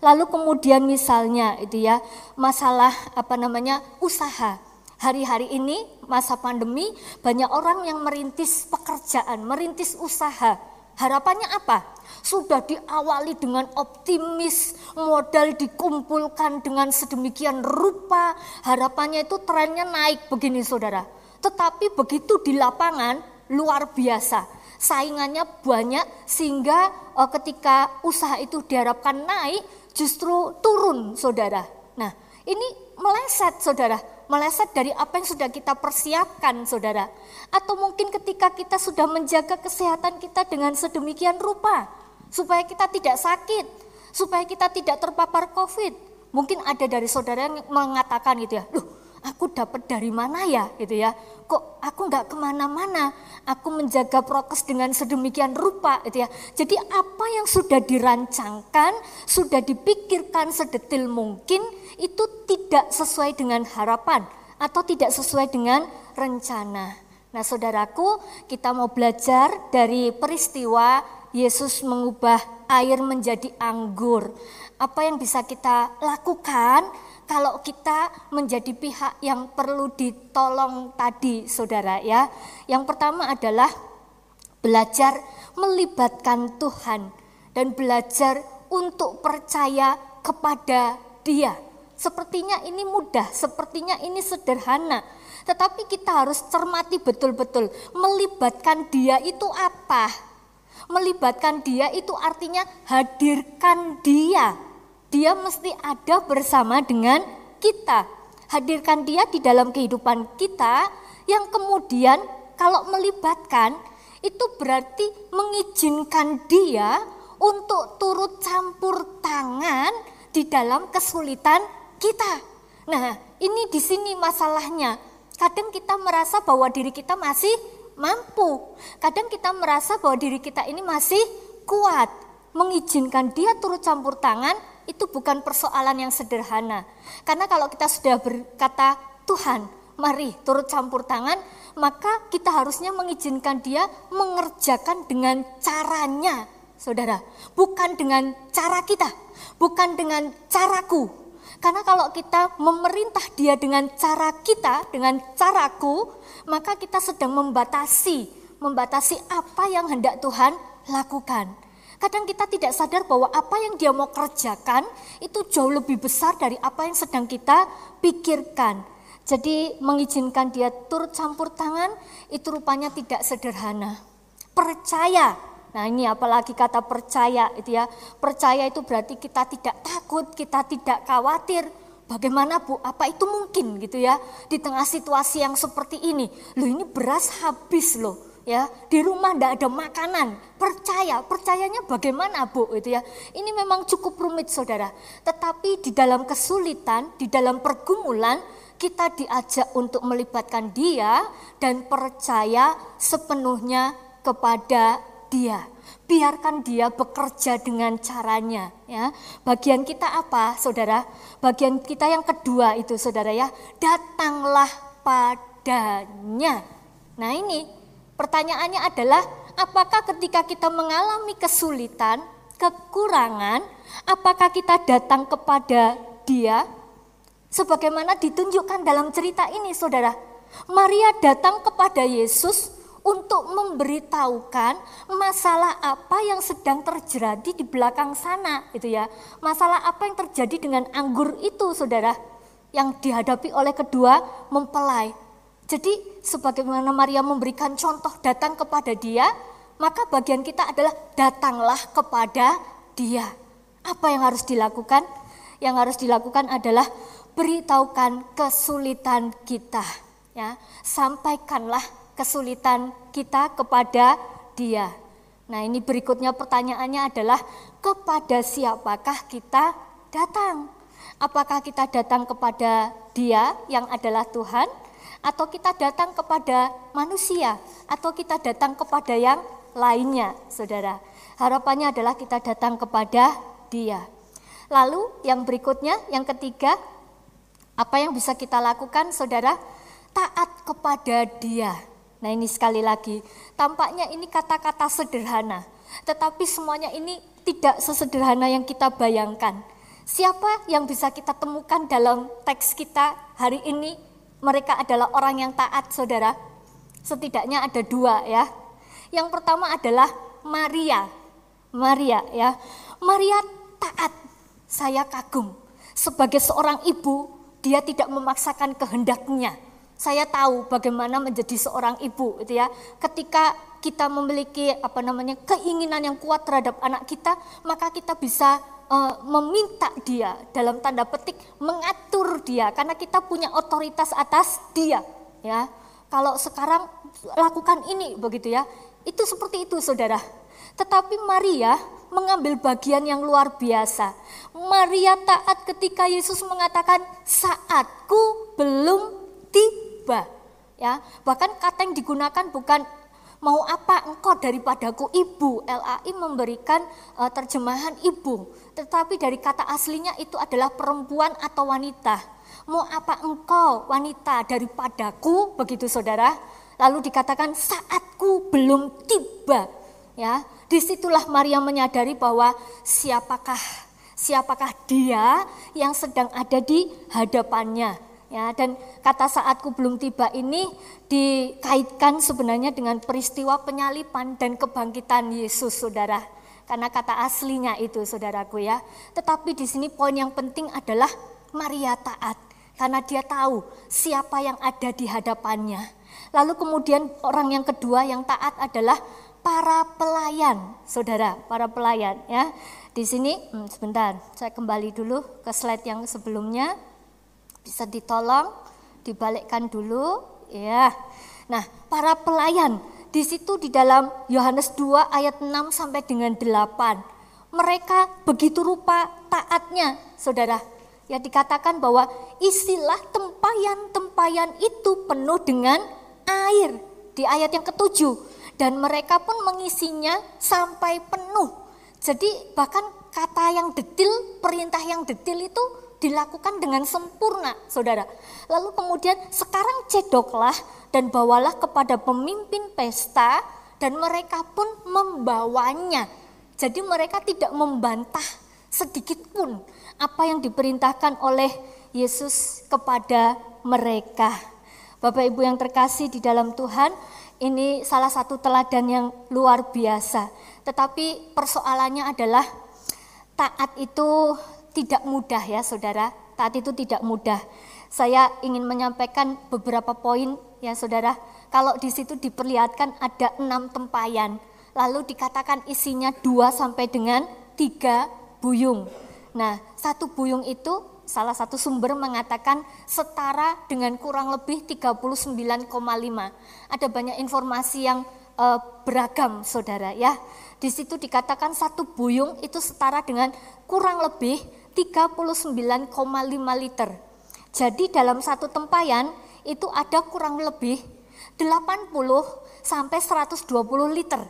Lalu kemudian misalnya itu ya, masalah apa namanya usaha. Hari-hari ini masa pandemi banyak orang yang merintis pekerjaan, merintis usaha. Harapannya apa? Sudah diawali dengan optimis, modal dikumpulkan dengan sedemikian rupa, harapannya itu trennya naik begini saudara tetapi begitu di lapangan luar biasa. Saingannya banyak sehingga uh, ketika usaha itu diharapkan naik justru turun saudara. Nah ini meleset saudara, meleset dari apa yang sudah kita persiapkan saudara. Atau mungkin ketika kita sudah menjaga kesehatan kita dengan sedemikian rupa supaya kita tidak sakit, supaya kita tidak terpapar COVID. Mungkin ada dari saudara yang mengatakan gitu ya, loh aku dapat dari mana ya? Gitu ya. Kok aku nggak ke mana-mana? Aku menjaga prokes dengan sedemikian rupa gitu ya. Jadi apa yang sudah dirancangkan sudah dipikirkan sedetil mungkin itu tidak sesuai dengan harapan atau tidak sesuai dengan rencana. Nah saudaraku kita mau belajar dari peristiwa Yesus mengubah air menjadi anggur. Apa yang bisa kita lakukan kalau kita menjadi pihak yang perlu ditolong tadi saudara ya. Yang pertama adalah belajar melibatkan Tuhan dan belajar untuk percaya kepada Dia. Sepertinya ini mudah, sepertinya ini sederhana. Tetapi kita harus cermati betul-betul melibatkan Dia itu apa? Melibatkan Dia itu artinya hadirkan Dia dia mesti ada bersama dengan kita. Hadirkan dia di dalam kehidupan kita yang kemudian kalau melibatkan itu berarti mengizinkan dia untuk turut campur tangan di dalam kesulitan kita. Nah, ini di sini masalahnya. Kadang kita merasa bahwa diri kita masih mampu. Kadang kita merasa bahwa diri kita ini masih kuat. Mengizinkan dia turut campur tangan itu bukan persoalan yang sederhana. Karena kalau kita sudah berkata, Tuhan, mari turut campur tangan, maka kita harusnya mengizinkan dia mengerjakan dengan caranya, saudara. Bukan dengan cara kita, bukan dengan caraku. Karena kalau kita memerintah dia dengan cara kita, dengan caraku, maka kita sedang membatasi, membatasi apa yang hendak Tuhan lakukan. Kadang kita tidak sadar bahwa apa yang dia mau kerjakan itu jauh lebih besar dari apa yang sedang kita pikirkan. Jadi mengizinkan dia turut campur tangan itu rupanya tidak sederhana. Percaya. Nah ini apalagi kata percaya itu ya. Percaya itu berarti kita tidak takut, kita tidak khawatir. Bagaimana Bu? Apa itu mungkin gitu ya? Di tengah situasi yang seperti ini. Loh ini beras habis loh ya di rumah tidak ada makanan. Percaya percayanya bagaimana bu? Itu ya. Ini memang cukup rumit saudara. Tetapi di dalam kesulitan di dalam pergumulan kita diajak untuk melibatkan dia dan percaya sepenuhnya kepada dia. Biarkan dia bekerja dengan caranya ya. Bagian kita apa saudara? Bagian kita yang kedua itu saudara ya. Datanglah padanya. Nah ini Pertanyaannya adalah apakah ketika kita mengalami kesulitan, kekurangan, apakah kita datang kepada Dia? Sebagaimana ditunjukkan dalam cerita ini, Saudara. Maria datang kepada Yesus untuk memberitahukan masalah apa yang sedang terjadi di belakang sana, itu ya. Masalah apa yang terjadi dengan anggur itu, Saudara, yang dihadapi oleh kedua mempelai. Jadi sebagaimana Maria memberikan contoh datang kepada dia, maka bagian kita adalah datanglah kepada Dia. Apa yang harus dilakukan? Yang harus dilakukan adalah beritahukan kesulitan kita, ya. Sampaikanlah kesulitan kita kepada Dia. Nah, ini berikutnya pertanyaannya adalah kepada siapakah kita datang? Apakah kita datang kepada Dia yang adalah Tuhan atau kita datang kepada manusia atau kita datang kepada yang lainnya, Saudara? Harapannya adalah kita datang kepada Dia. Lalu yang berikutnya, yang ketiga, apa yang bisa kita lakukan, Saudara? Taat kepada Dia. Nah, ini sekali lagi, tampaknya ini kata-kata sederhana, tetapi semuanya ini tidak sesederhana yang kita bayangkan. Siapa yang bisa kita temukan dalam teks kita hari ini? Mereka adalah orang yang taat, saudara. Setidaknya ada dua ya. Yang pertama adalah Maria. Maria ya. Maria taat. Saya kagum. Sebagai seorang ibu, dia tidak memaksakan kehendaknya. Saya tahu bagaimana menjadi seorang ibu itu ya. Ketika kita memiliki apa namanya keinginan yang kuat terhadap anak kita, maka kita bisa uh, meminta dia dalam tanda petik mengatur dia karena kita punya otoritas atas dia ya. Kalau sekarang lakukan ini begitu ya. Itu seperti itu Saudara. Tetapi Maria mengambil bagian yang luar biasa. Maria taat ketika Yesus mengatakan saatku belum tiba. Ya, bahkan kata yang digunakan bukan mau apa engkau daripadaku ibu. LAI memberikan uh, terjemahan ibu, tetapi dari kata aslinya itu adalah perempuan atau wanita. Mau apa engkau wanita daripadaku begitu Saudara? Lalu dikatakan saatku belum tiba. Ya, di situlah Maria menyadari bahwa siapakah siapakah dia yang sedang ada di hadapannya Ya, dan kata saatku belum tiba ini dikaitkan sebenarnya dengan peristiwa penyalipan dan kebangkitan Yesus, Saudara. Karena kata aslinya itu, Saudaraku ya. Tetapi di sini poin yang penting adalah Maria taat karena dia tahu siapa yang ada di hadapannya. Lalu kemudian orang yang kedua yang taat adalah para pelayan, Saudara, para pelayan ya. Di sini hmm, sebentar, saya kembali dulu ke slide yang sebelumnya bisa ditolong, dibalikkan dulu, ya. Nah, para pelayan di situ di dalam Yohanes 2 ayat 6 sampai dengan 8. Mereka begitu rupa taatnya, Saudara. Ya dikatakan bahwa istilah tempayan-tempayan itu penuh dengan air di ayat yang ketujuh dan mereka pun mengisinya sampai penuh. Jadi bahkan kata yang detil, perintah yang detil itu dilakukan dengan sempurna, saudara. Lalu kemudian sekarang cedoklah dan bawalah kepada pemimpin pesta dan mereka pun membawanya. Jadi mereka tidak membantah sedikit pun apa yang diperintahkan oleh Yesus kepada mereka. Bapak Ibu yang terkasih di dalam Tuhan, ini salah satu teladan yang luar biasa. Tetapi persoalannya adalah taat itu tidak mudah ya saudara, taat itu tidak mudah. Saya ingin menyampaikan beberapa poin ya saudara. Kalau di situ diperlihatkan ada enam tempayan, lalu dikatakan isinya dua sampai dengan tiga buyung. Nah, satu buyung itu salah satu sumber mengatakan setara dengan kurang lebih 39,5. Ada banyak informasi yang uh, beragam saudara ya. Di situ dikatakan satu buyung itu setara dengan kurang lebih 39,5 liter. Jadi dalam satu tempayan itu ada kurang lebih 80 sampai 120 liter.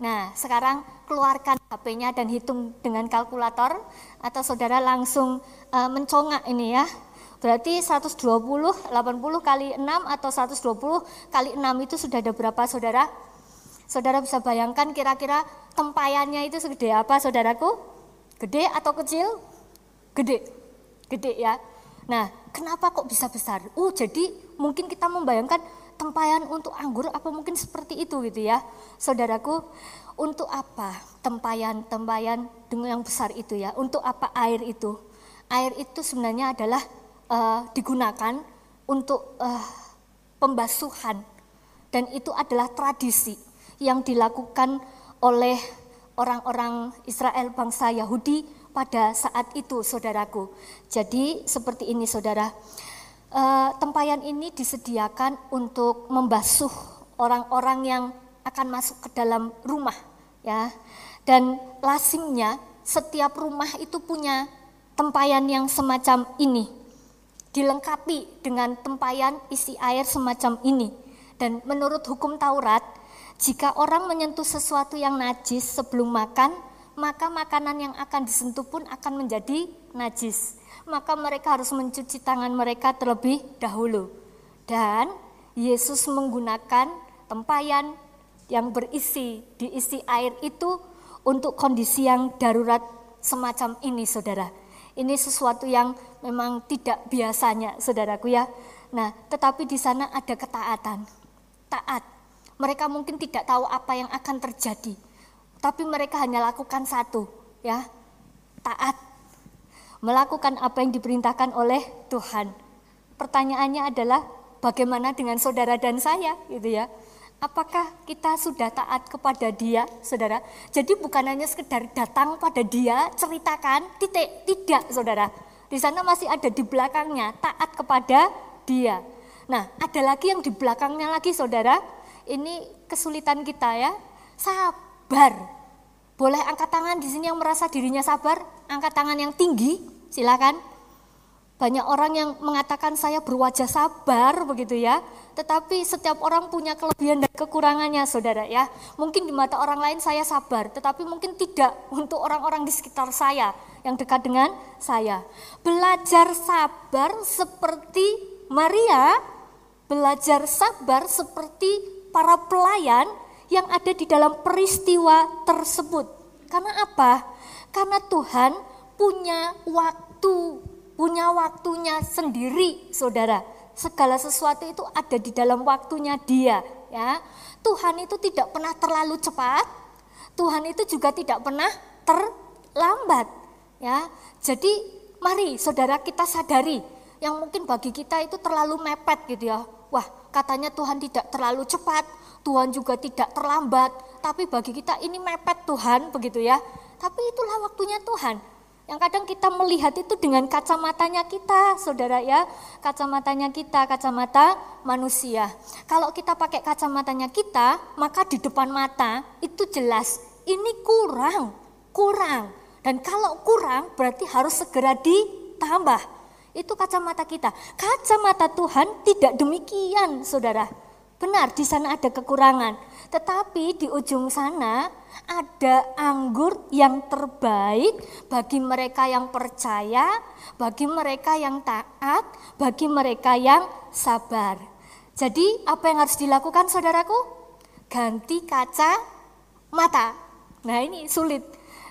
Nah, sekarang keluarkan HP-nya dan hitung dengan kalkulator atau saudara langsung uh, mencongak ini ya. Berarti 120 80 kali 6 atau 120 kali 6 itu sudah ada berapa saudara? Saudara bisa bayangkan kira-kira tempayannya itu segede apa saudaraku? Gede atau kecil? Gede, gede ya. Nah, kenapa kok bisa besar? Oh, jadi mungkin kita membayangkan tempayan untuk anggur apa mungkin seperti itu gitu ya. Saudaraku, untuk apa tempayan-tempayan dengan yang besar itu ya? Untuk apa air itu? Air itu sebenarnya adalah uh, digunakan untuk uh, pembasuhan dan itu adalah tradisi yang dilakukan oleh orang-orang Israel bangsa Yahudi pada saat itu saudaraku. Jadi seperti ini saudara, uh, tempayan ini disediakan untuk membasuh orang-orang yang akan masuk ke dalam rumah ya. Dan lazimnya setiap rumah itu punya tempayan yang semacam ini. Dilengkapi dengan tempayan isi air semacam ini. Dan menurut hukum Taurat, jika orang menyentuh sesuatu yang najis sebelum makan, maka makanan yang akan disentuh pun akan menjadi najis maka mereka harus mencuci tangan mereka terlebih dahulu. Dan Yesus menggunakan tempayan yang berisi diisi air itu untuk kondisi yang darurat semacam ini saudara. Ini sesuatu yang memang tidak biasanya saudaraku ya. Nah tetapi di sana ada ketaatan. Taat. Mereka mungkin tidak tahu apa yang akan terjadi. Tapi mereka hanya lakukan satu ya. Taat melakukan apa yang diperintahkan oleh Tuhan. Pertanyaannya adalah bagaimana dengan saudara dan saya gitu ya. Apakah kita sudah taat kepada dia, saudara? Jadi bukan hanya sekedar datang pada dia, ceritakan, titik, tidak, saudara. Di sana masih ada di belakangnya, taat kepada dia. Nah, ada lagi yang di belakangnya lagi, saudara. Ini kesulitan kita ya, sabar. Boleh angkat tangan di sini yang merasa dirinya sabar, angkat tangan yang tinggi, silakan. Banyak orang yang mengatakan saya berwajah sabar begitu ya. Tetapi setiap orang punya kelebihan dan kekurangannya saudara ya. Mungkin di mata orang lain saya sabar, tetapi mungkin tidak <laughs> untuk orang-orang di sekitar saya yang dekat dengan saya. Belajar sabar seperti Maria, belajar sabar seperti para pelayan yang ada di dalam peristiwa tersebut. Karena apa? Karena Tuhan punya waktu punya waktunya sendiri, saudara. Segala sesuatu itu ada di dalam waktunya dia, ya. Tuhan itu tidak pernah terlalu cepat, Tuhan itu juga tidak pernah terlambat, ya. Jadi mari saudara kita sadari yang mungkin bagi kita itu terlalu mepet gitu ya. Wah, katanya Tuhan tidak terlalu cepat, Tuhan juga tidak terlambat, tapi bagi kita ini mepet Tuhan begitu ya. Tapi itulah waktunya Tuhan. Yang kadang kita melihat itu dengan kacamatanya kita, saudara ya. Kacamatanya kita, kacamata manusia. Kalau kita pakai kacamatanya kita, maka di depan mata itu jelas ini kurang, kurang. Dan kalau kurang berarti harus segera ditambah. Itu kacamata kita. Kacamata Tuhan tidak demikian, saudara. Benar, di sana ada kekurangan. Tetapi di ujung sana ada anggur yang terbaik bagi mereka yang percaya, bagi mereka yang taat, bagi mereka yang sabar. Jadi apa yang harus dilakukan saudaraku? Ganti kaca mata. Nah ini sulit.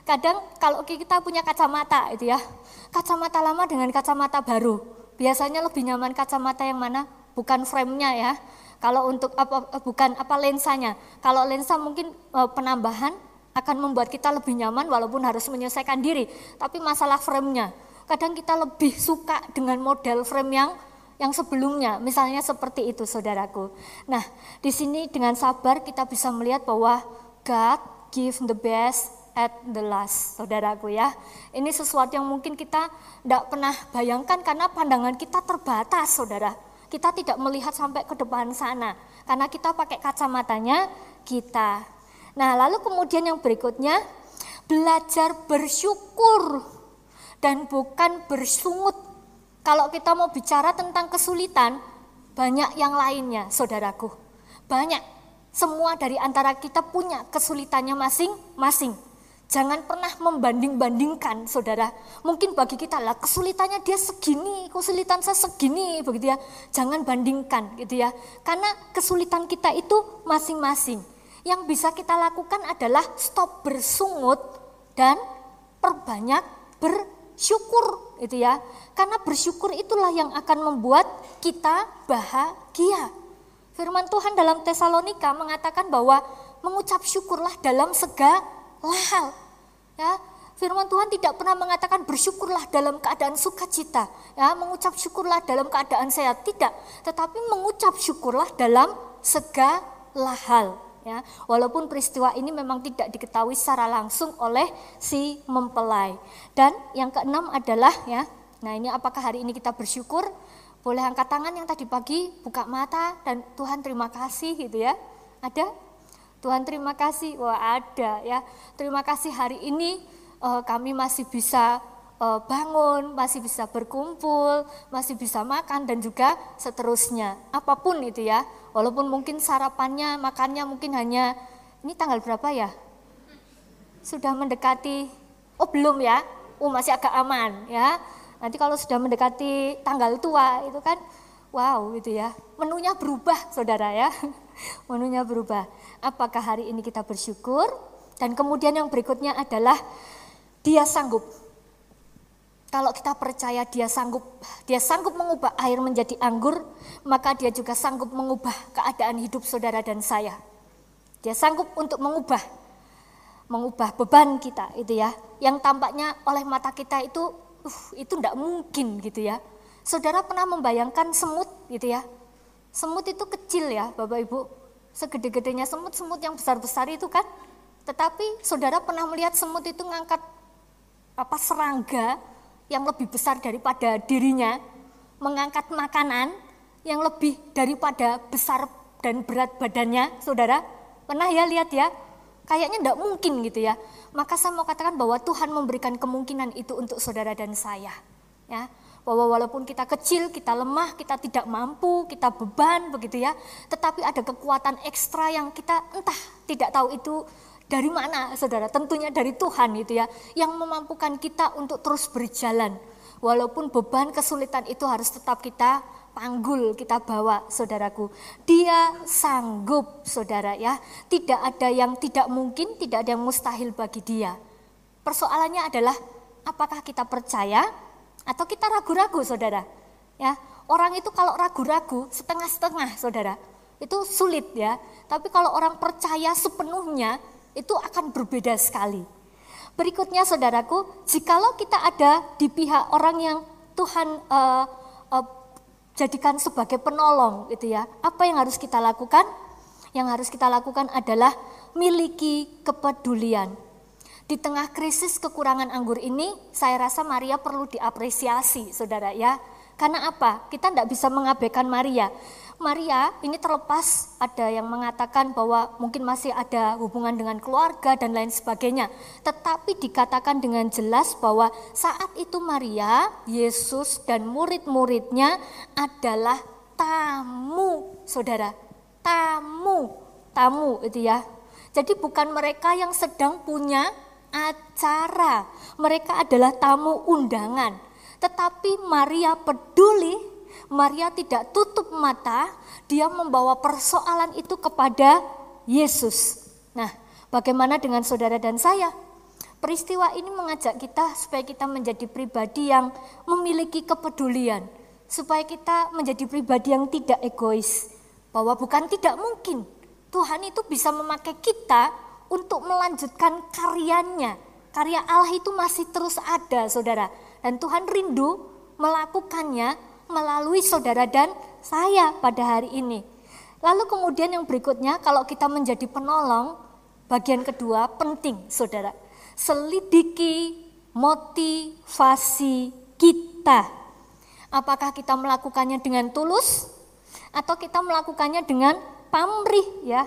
Kadang kalau kita punya kacamata itu ya, kacamata lama dengan kacamata baru. Biasanya lebih nyaman kacamata yang mana? Bukan frame-nya ya, kalau untuk apa bukan apa lensanya. Kalau lensa mungkin e, penambahan akan membuat kita lebih nyaman walaupun harus menyelesaikan diri. Tapi masalah frame-nya. Kadang kita lebih suka dengan model frame yang yang sebelumnya, misalnya seperti itu saudaraku. Nah, di sini dengan sabar kita bisa melihat bahwa God give the best at the last, saudaraku ya. Ini sesuatu yang mungkin kita tidak pernah bayangkan karena pandangan kita terbatas, saudara kita tidak melihat sampai ke depan sana karena kita pakai kacamatanya kita. Nah, lalu kemudian yang berikutnya belajar bersyukur dan bukan bersungut. Kalau kita mau bicara tentang kesulitan, banyak yang lainnya, saudaraku. Banyak. Semua dari antara kita punya kesulitannya masing-masing. Jangan pernah membanding-bandingkan, saudara. Mungkin bagi kita lah kesulitannya dia segini, kesulitan saya segini, begitu ya. Jangan bandingkan, gitu ya. Karena kesulitan kita itu masing-masing. Yang bisa kita lakukan adalah stop bersungut dan perbanyak bersyukur, gitu ya. Karena bersyukur itulah yang akan membuat kita bahagia. Firman Tuhan dalam Tesalonika mengatakan bahwa mengucap syukurlah dalam segala hal. Ya, firman Tuhan tidak pernah mengatakan bersyukurlah dalam keadaan sukacita, ya, mengucap syukurlah dalam keadaan sehat, tidak, tetapi mengucap syukurlah dalam segala hal. ya. Walaupun peristiwa ini memang tidak diketahui secara langsung oleh si mempelai. Dan yang keenam adalah ya, nah ini apakah hari ini kita bersyukur? Boleh angkat tangan yang tadi pagi buka mata dan Tuhan terima kasih gitu ya. Ada? Tuhan terima kasih. Wah, ada ya. Terima kasih hari ini uh, kami masih bisa uh, bangun, masih bisa berkumpul, masih bisa makan dan juga seterusnya. Apa pun itu ya. Walaupun mungkin sarapannya, makannya mungkin hanya ini tanggal berapa ya? Sudah mendekati oh belum ya. Oh masih agak aman ya. Nanti kalau sudah mendekati tanggal tua itu kan wow gitu ya. Menunya berubah Saudara ya. <laughs> Menunya berubah. Apakah hari ini kita bersyukur? Dan kemudian yang berikutnya adalah dia sanggup kalau kita percaya dia sanggup, dia sanggup mengubah air menjadi anggur, maka dia juga sanggup mengubah keadaan hidup saudara dan saya. Dia sanggup untuk mengubah mengubah beban kita itu ya. Yang tampaknya oleh mata kita itu uh, itu tidak mungkin gitu ya. Saudara pernah membayangkan semut gitu ya. Semut itu kecil ya, Bapak Ibu. Segede-gedenya semut-semut yang besar-besar itu kan. Tetapi saudara pernah melihat semut itu ngangkat apa serangga yang lebih besar daripada dirinya, mengangkat makanan yang lebih daripada besar dan berat badannya, saudara. Pernah ya lihat ya? Kayaknya tidak mungkin gitu ya. Maka saya mau katakan bahwa Tuhan memberikan kemungkinan itu untuk saudara dan saya. Ya, bahwa walaupun kita kecil, kita lemah, kita tidak mampu, kita beban begitu ya, tetapi ada kekuatan ekstra yang kita entah tidak tahu itu dari mana saudara? Tentunya dari Tuhan itu ya, yang memampukan kita untuk terus berjalan. Walaupun beban kesulitan itu harus tetap kita panggul, kita bawa saudaraku. Dia sanggup saudara ya. Tidak ada yang tidak mungkin, tidak ada yang mustahil bagi dia. Persoalannya adalah apakah kita percaya atau kita ragu-ragu saudara. Ya, orang itu kalau ragu-ragu setengah-setengah saudara, itu sulit ya. Tapi kalau orang percaya sepenuhnya, itu akan berbeda sekali. Berikutnya saudaraku, jikalau kita ada di pihak orang yang Tuhan uh, uh, jadikan sebagai penolong gitu ya, apa yang harus kita lakukan? Yang harus kita lakukan adalah miliki kepedulian. Di tengah krisis kekurangan anggur ini, saya rasa Maria perlu diapresiasi, saudara ya. Karena apa? Kita tidak bisa mengabaikan Maria. Maria ini terlepas ada yang mengatakan bahwa mungkin masih ada hubungan dengan keluarga dan lain sebagainya. Tetapi dikatakan dengan jelas bahwa saat itu Maria, Yesus dan murid-muridnya adalah tamu, saudara. Tamu, tamu itu ya. Jadi bukan mereka yang sedang punya acara. Mereka adalah tamu undangan. Tetapi Maria peduli Maria tidak tutup mata, dia membawa persoalan itu kepada Yesus. Nah, bagaimana dengan saudara dan saya? Peristiwa ini mengajak kita supaya kita menjadi pribadi yang memiliki kepedulian, supaya kita menjadi pribadi yang tidak egois. Bahwa bukan tidak mungkin Tuhan itu bisa memakai kita untuk melanjutkan karyanya. Karya Allah itu masih terus ada, saudara. Dan Tuhan rindu melakukannya melalui saudara dan saya pada hari ini. Lalu kemudian yang berikutnya kalau kita menjadi penolong, bagian kedua penting saudara. Selidiki motivasi kita. Apakah kita melakukannya dengan tulus atau kita melakukannya dengan pamrih ya.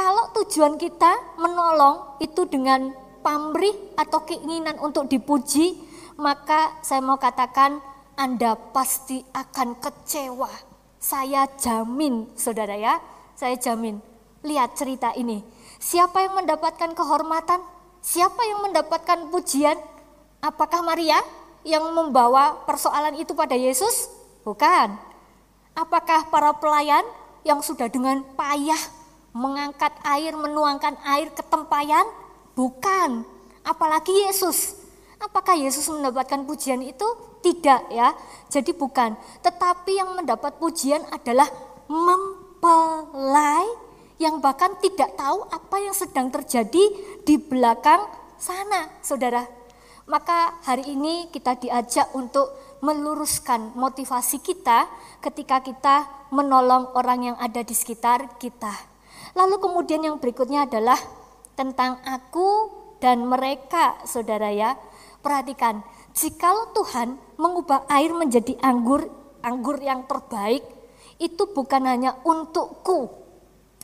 Kalau tujuan kita menolong itu dengan pamrih atau keinginan untuk dipuji, maka saya mau katakan anda pasti akan kecewa. Saya jamin, saudara ya, saya jamin. Lihat cerita ini. Siapa yang mendapatkan kehormatan? Siapa yang mendapatkan pujian? Apakah Maria yang membawa persoalan itu pada Yesus? Bukan. Apakah para pelayan yang sudah dengan payah mengangkat air, menuangkan air ke tempayan? Bukan. Apalagi Yesus. Apakah Yesus mendapatkan pujian itu? Tidak ya. Jadi bukan. Tetapi yang mendapat pujian adalah mempelai yang bahkan tidak tahu apa yang sedang terjadi di belakang sana, saudara. Maka hari ini kita diajak untuk meluruskan motivasi kita ketika kita menolong orang yang ada di sekitar kita. Lalu kemudian yang berikutnya adalah tentang aku dan mereka, saudara ya. Perhatikan, jikalau Tuhan mengubah air menjadi anggur, anggur yang terbaik, itu bukan hanya untukku,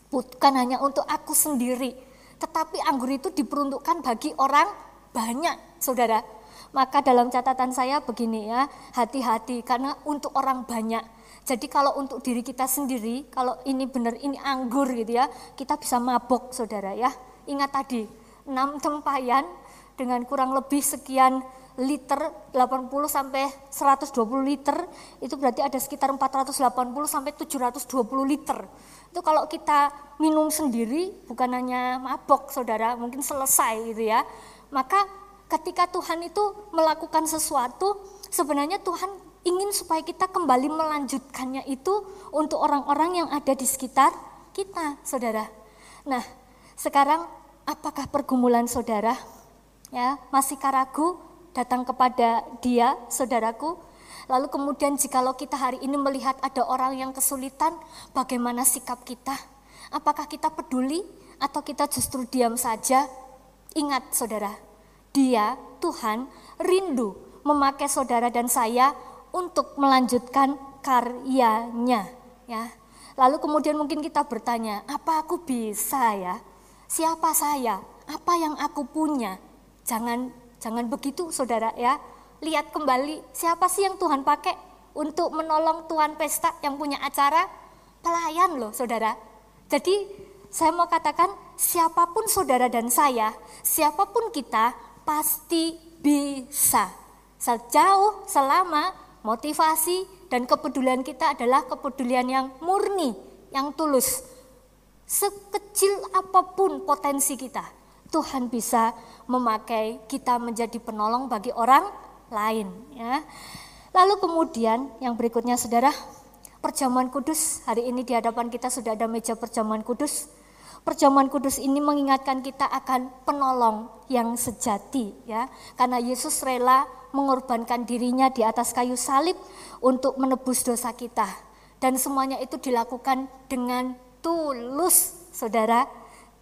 bukan hanya untuk aku sendiri, tetapi anggur itu diperuntukkan bagi orang banyak, saudara. Maka dalam catatan saya begini ya, hati-hati karena untuk orang banyak. Jadi kalau untuk diri kita sendiri, kalau ini benar ini anggur gitu ya, kita bisa mabok saudara ya. Ingat tadi, 6 tempayan dengan kurang lebih sekian liter 80 sampai 120 liter itu berarti ada sekitar 480 sampai 720 liter. Itu kalau kita minum sendiri bukan hanya mabok Saudara, mungkin selesai gitu ya. Maka ketika Tuhan itu melakukan sesuatu sebenarnya Tuhan ingin supaya kita kembali melanjutkannya itu untuk orang-orang yang ada di sekitar kita, saudara. Nah, sekarang apakah pergumulan saudara ya masih karagu datang kepada dia, saudaraku? Lalu kemudian jikalau kita hari ini melihat ada orang yang kesulitan, bagaimana sikap kita? Apakah kita peduli atau kita justru diam saja? Ingat saudara, dia Tuhan rindu memakai saudara dan saya untuk melanjutkan karyanya ya. Lalu kemudian mungkin kita bertanya, apa aku bisa ya? Siapa saya? Apa yang aku punya? Jangan jangan begitu Saudara ya. Lihat kembali siapa sih yang Tuhan pakai untuk menolong Tuhan pesta yang punya acara? Pelayan loh Saudara. Jadi saya mau katakan siapa pun saudara dan saya, siapa pun kita pasti bisa. Sejauh selama motivasi dan kepedulian kita adalah kepedulian yang murni, yang tulus. Sekecil apa pun potensi kita, Tuhan bisa memakai kita menjadi penolong bagi orang lain. Ya. Lalu kemudian yang berikutnya saudara, perjamuan kudus. Hari ini di hadapan kita sudah ada meja perjamuan kudus. Perjamuan kudus ini mengingatkan kita akan penolong yang sejati ya. Karena Yesus rela mengorbankan dirinya di atas kayu salib untuk menebus dosa kita. Dan semuanya itu dilakukan dengan tulus, saudara.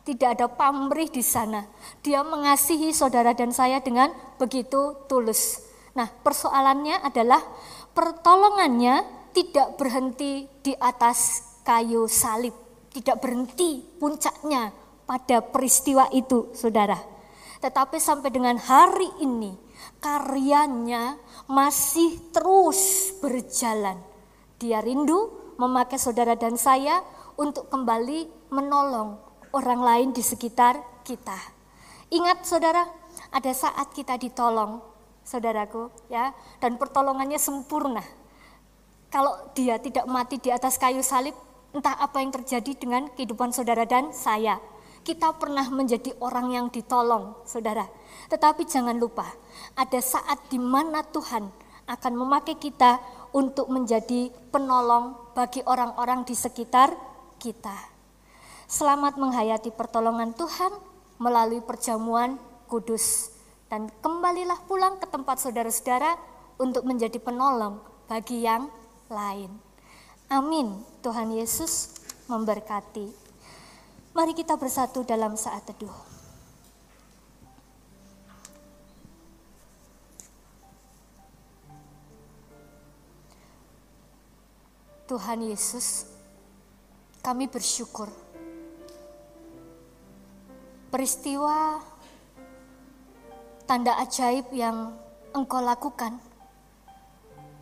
Tidak ada pamrih di sana. Dia mengasihi saudara dan saya dengan begitu tulus. Nah, persoalannya adalah pertolongannya tidak berhenti di atas kayu salib. Tidak berhenti puncaknya pada peristiwa itu, saudara. Tetapi sampai dengan hari ini, karyanya masih terus berjalan. Dia rindu memakai saudara dan saya untuk kembali menolong orang lain di sekitar kita. Ingat saudara, ada saat kita ditolong, saudaraku, ya, dan pertolongannya sempurna. Kalau dia tidak mati di atas kayu salib, entah apa yang terjadi dengan kehidupan saudara dan saya. Kita pernah menjadi orang yang ditolong, saudara. Tetapi jangan lupa, ada saat di mana Tuhan akan memakai kita untuk menjadi penolong bagi orang-orang di sekitar kita. Selamat menghayati pertolongan Tuhan melalui perjamuan kudus. Dan kembalilah pulang ke tempat saudara-saudara untuk menjadi penolong bagi yang lain. Amin. Tuhan Yesus memberkati. Mari kita bersatu dalam saat teduh. Tuhan Yesus, kami bersyukur. Peristiwa tanda ajaib yang Engkau lakukan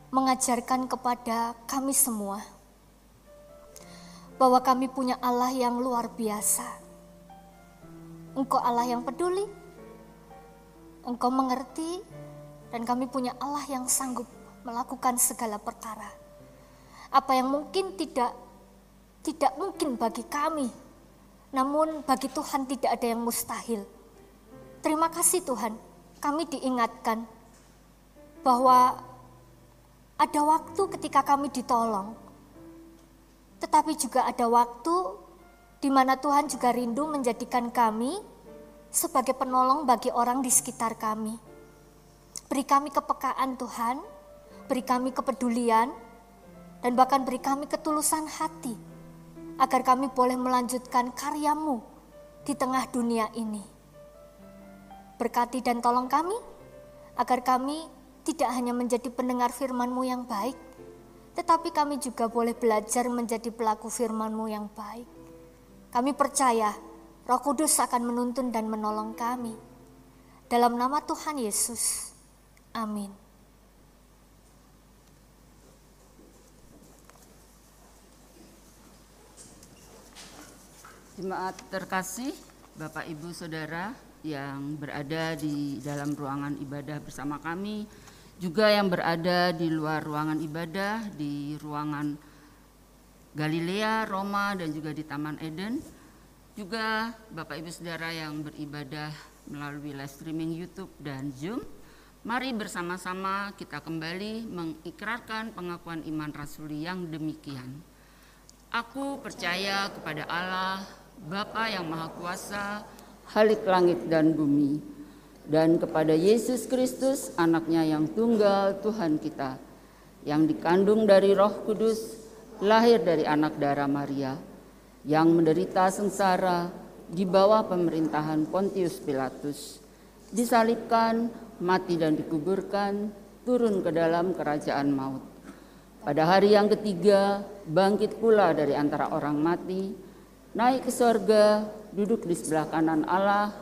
mengajarkan kepada kami semua bahwa kami punya Allah yang luar biasa. Engkau Allah yang peduli, Engkau mengerti, dan kami punya Allah yang sanggup melakukan segala perkara apa yang mungkin tidak tidak mungkin bagi kami. Namun bagi Tuhan tidak ada yang mustahil. Terima kasih Tuhan, kami diingatkan bahwa ada waktu ketika kami ditolong. Tetapi juga ada waktu di mana Tuhan juga rindu menjadikan kami sebagai penolong bagi orang di sekitar kami. Beri kami kepekaan Tuhan, beri kami kepedulian, dan bahkan beri kami ketulusan hati agar kami boleh melanjutkan karyamu di tengah dunia ini. Berkati dan tolong kami, agar kami tidak hanya menjadi pendengar firman-Mu yang baik, tetapi kami juga boleh belajar menjadi pelaku firman-Mu yang baik. Kami percaya Roh Kudus akan menuntun dan menolong kami. Dalam nama Tuhan Yesus, amin. Jemaat terkasih, Bapak Ibu Saudara yang berada di dalam ruangan ibadah bersama kami, juga yang berada di luar ruangan ibadah, di ruangan Galilea, Roma, dan juga di Taman Eden, juga Bapak Ibu Saudara yang beribadah melalui live streaming YouTube dan Zoom, mari bersama-sama kita kembali mengikrarkan pengakuan iman rasuli yang demikian. Aku percaya kepada Allah, Bapa yang Maha Kuasa, Halik langit dan bumi, dan kepada Yesus Kristus, anaknya yang tunggal Tuhan kita, yang dikandung dari roh kudus, lahir dari anak darah Maria, yang menderita sengsara di bawah pemerintahan Pontius Pilatus, disalibkan, mati dan dikuburkan, turun ke dalam kerajaan maut. Pada hari yang ketiga, bangkit pula dari antara orang mati, naik ke sorga, duduk di sebelah kanan Allah,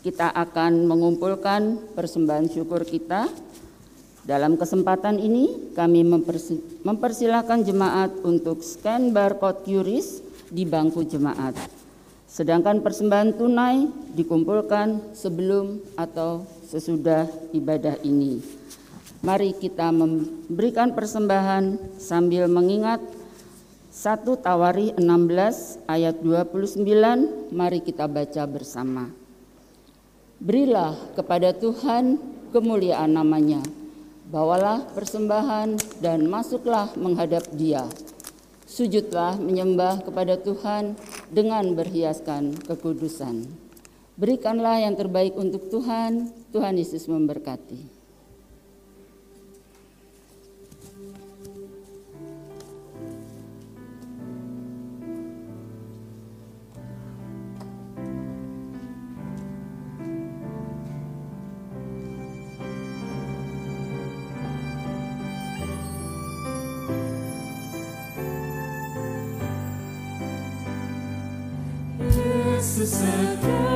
kita akan mengumpulkan persembahan syukur kita. Dalam kesempatan ini kami mempersilahkan jemaat untuk scan barcode QRIS di bangku jemaat. Sedangkan persembahan tunai dikumpulkan sebelum atau sesudah ibadah ini. Mari kita memberikan persembahan sambil mengingat 1 Tawari 16 ayat 29 mari kita baca bersama. Berilah kepada Tuhan kemuliaan namanya. Bawalah persembahan dan masuklah menghadap dia. Sujudlah menyembah kepada Tuhan dengan berhiaskan kekudusan. Berikanlah yang terbaik untuk Tuhan, Tuhan Yesus memberkati. Aku pergi kepadanya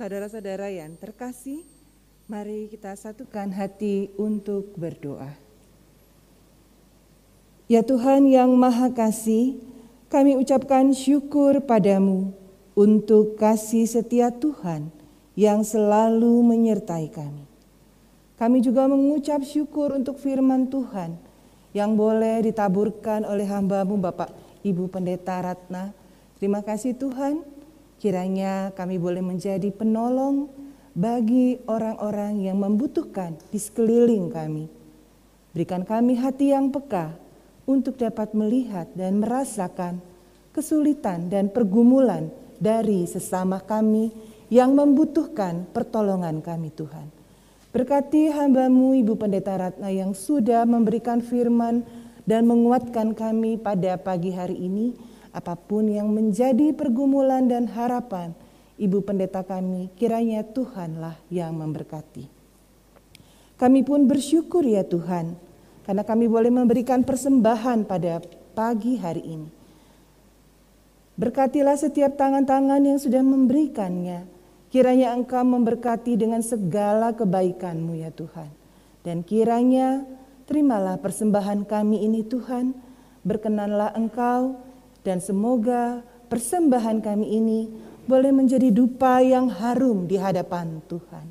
saudara-saudara yang terkasih, mari kita satukan hati untuk berdoa. Ya Tuhan yang Maha Kasih, kami ucapkan syukur padamu untuk kasih setia Tuhan yang selalu menyertai kami. Kami juga mengucap syukur untuk firman Tuhan yang boleh ditaburkan oleh hambamu Bapak Ibu Pendeta Ratna. Terima kasih Tuhan, kiranya kami boleh menjadi penolong bagi orang-orang yang membutuhkan di sekeliling kami. Berikan kami hati yang peka untuk dapat melihat dan merasakan kesulitan dan pergumulan dari sesama kami yang membutuhkan pertolongan kami Tuhan. Berkati hambamu Ibu Pendeta Ratna yang sudah memberikan firman dan menguatkan kami pada pagi hari ini, apa pun yang menjadi pergumulan dan harapan Ibu Pendeta kami, kiranya Tuhanlah yang memberkati. Kami pun bersyukur ya Tuhan, karena kami boleh memberikan persembahan pada pagi hari ini. Berkatilah setiap tangan-tangan yang sudah memberikannya. Kiranya Engkau memberkati dengan segala kebaikan-Mu ya Tuhan. Dan kiranya terimalah persembahan kami ini Tuhan. Berkenanlah Engkau dan semoga persembahan kami ini boleh menjadi dupa yang harum di hadapan Tuhan.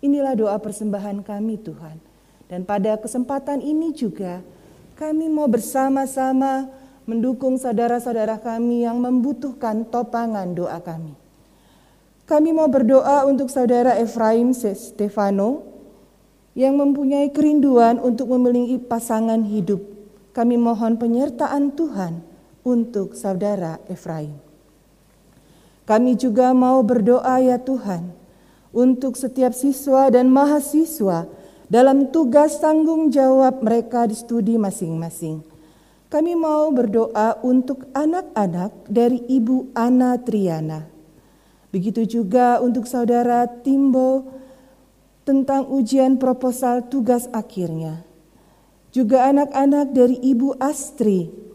Inilah doa persembahan kami Tuhan. Dan pada kesempatan ini juga kami mau bersama-sama mendukung saudara-saudara kami yang membutuhkan topangan doa kami. Kami mau berdoa untuk saudara Efraim Stefano yang mempunyai kerinduan untuk memiliki pasangan hidup. Kami mohon penyertaan Tuhan untuk saudara Efraim. Kami juga mau berdoa ya Tuhan untuk setiap siswa dan mahasiswa dalam tugas tanggung jawab mereka di studi masing-masing. Kami mau berdoa untuk anak-anak dari Ibu Ana Triana. Begitu juga untuk saudara Timbo tentang ujian proposal tugas akhirnya. Juga anak-anak dari Ibu Astri.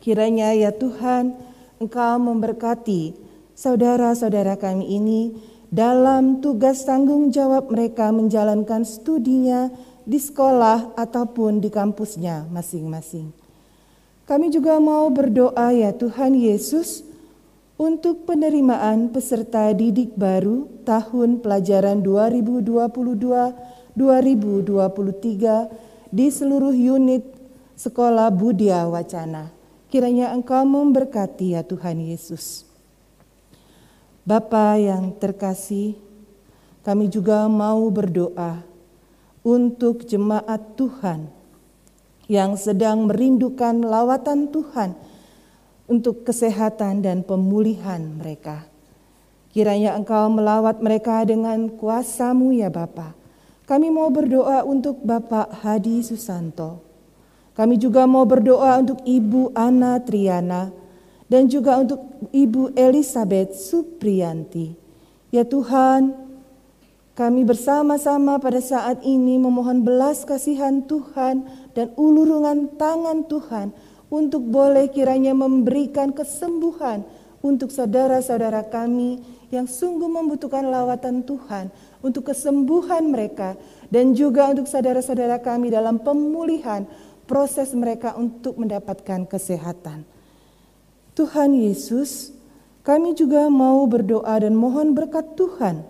Kiranya ya Tuhan, Engkau memberkati saudara-saudara kami ini dalam tugas tanggung jawab mereka menjalankan studinya di sekolah ataupun di kampusnya masing-masing. Kami juga mau berdoa ya Tuhan Yesus untuk penerimaan peserta didik baru tahun pelajaran 2022-2023 di seluruh unit Sekolah Budia Wacana. Kiranya Engkau memberkati ya Tuhan Yesus. Bapa yang terkasih, kami juga mau berdoa untuk jemaat Tuhan yang sedang merindukan lawatan Tuhan untuk kesehatan dan pemulihan mereka. Kiranya Engkau melawat mereka dengan kuasamu ya Bapa. Kami mau berdoa untuk Bapak Hadi Susanto. Kami juga mau berdoa untuk Ibu Ana Triana dan juga untuk Ibu Elizabeth Supriyanti. Ya Tuhan, kami bersama-sama pada saat ini memohon belas kasihan Tuhan dan ulurungan tangan Tuhan untuk boleh kiranya memberikan kesembuhan untuk saudara-saudara kami yang sungguh membutuhkan lawatan Tuhan untuk kesembuhan mereka dan juga untuk saudara-saudara kami dalam pemulihan proses mereka untuk mendapatkan kesehatan. Tuhan Yesus, kami juga mau berdoa dan mohon berkat Tuhan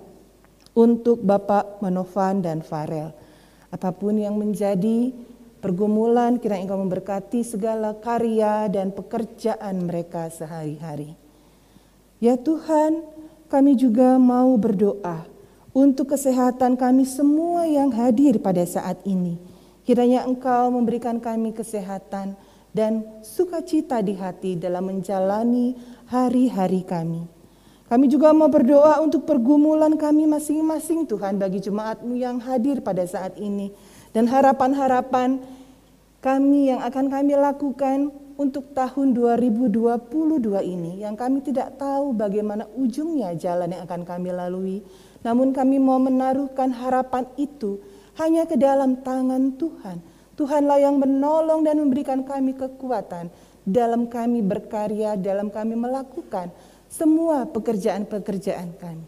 untuk Bapak Manovan dan Farel. Apa pun yang menjadi pergumulan, kira Engkau memberkati segala karya dan pekerjaan mereka sehari-hari. Ya Tuhan, kami juga mau berdoa untuk kesehatan kami semua yang hadir pada saat ini. Kiranya Engkau memberikan kami kesehatan, dan sukacita di hati dalam menjalani hari-hari kami. Kami juga mau berdoa untuk pergumulan kami masing-masing Tuhan bagi jemaatmu yang hadir pada saat ini. Dan harapan-harapan kami yang akan kami lakukan untuk tahun 2022 ini yang kami tidak tahu bagaimana ujungnya jalan yang akan kami lalui. Namun kami mau menaruhkan harapan itu hanya ke dalam tangan Tuhan Tuhanlah yang menolong dan memberikan kami kekuatan dalam kami berkarya, dalam kami melakukan semua pekerjaan-pekerjaan kami.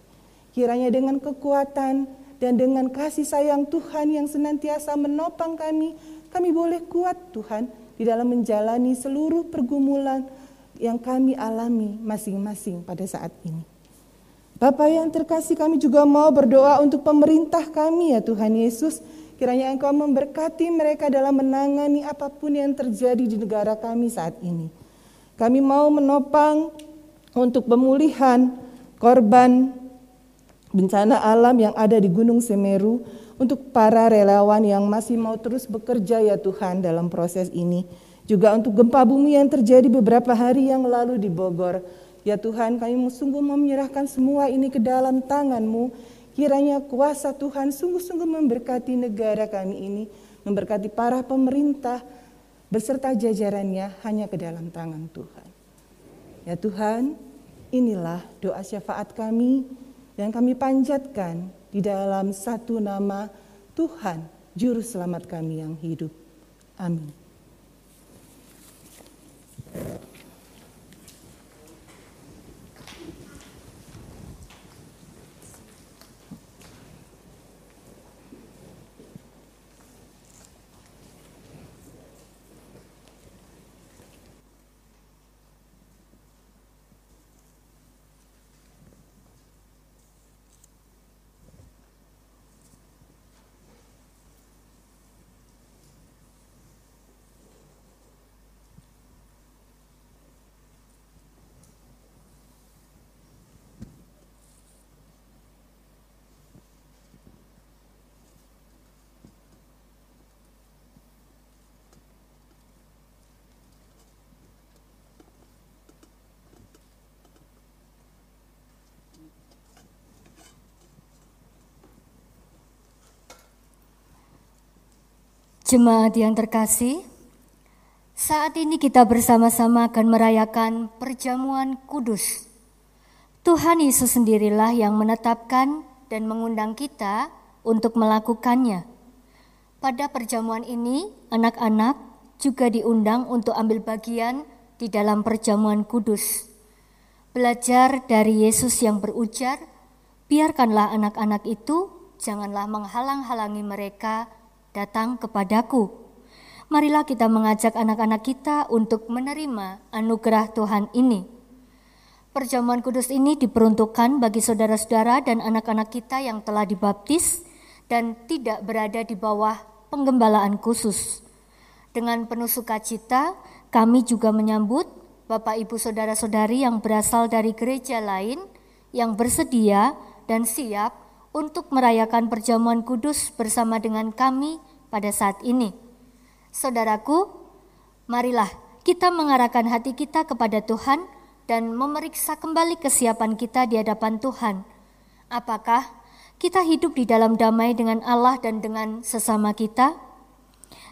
Kiranya dengan kekuatan dan dengan kasih sayang Tuhan yang senantiasa menopang kami, kami boleh kuat Tuhan di dalam menjalani seluruh pergumulan yang kami alami masing-masing pada saat ini. Bapak yang terkasih kami juga mau berdoa untuk pemerintah kami ya Tuhan Yesus. Kiranya Engkau memberkati mereka dalam menangani apa pun yang terjadi di negara kami saat ini. Kami mau menopang untuk pemulihan korban bencana alam yang ada di Gunung Semeru untuk para relawan yang masih mau terus bekerja ya Tuhan dalam proses ini. Juga untuk gempa bumi yang terjadi beberapa hari yang lalu di Bogor. Ya Tuhan kami sungguh menyerahkan semua ini ke dalam tangan-Mu. Kiranya kuasa Tuhan sungguh-sungguh memberkati negara kami ini. Memberkati para pemerintah beserta jajarannya hanya ke dalam tangan Tuhan. Ya Tuhan, inilah doa syafaat kami yang kami panjatkan di dalam satu nama Tuhan, Juru Selamat kami yang hidup. Amin. Jemaat yang terkasih, saat ini kita bersama-sama akan merayakan perjamuan kudus. Tuhan Yesus sendirilah yang menetapkan dan mengundang kita untuk melakukannya. Pada perjamuan ini, anak-anak juga diundang untuk ambil bagian di dalam perjamuan kudus. Belajar dari Yesus yang berujar, biarkanlah anak-anak itu janganlah menghalang-halangi mereka datang kepadaku. Marilah kita mengajak anak-anak kita untuk menerima anugerah Tuhan ini. Perjamuan kudus ini diperuntukkan bagi saudara-saudara dan anak-anak kita yang telah dibaptis dan tidak berada di bawah penggembalaan khusus. Dengan penuh sukacita, kami juga menyambut Bapak Ibu Saudara-saudari yang berasal dari gereja lain yang bersedia dan siap untuk merayakan perjamuan kudus bersama dengan kami pada saat ini. Saudaraku, marilah kita mengarahkan hati kita kepada Tuhan dan memeriksa kembali kesiapan kita di hadapan Tuhan. Apakah kita hidup di dalam damai dengan Allah dan dengan sesama kita?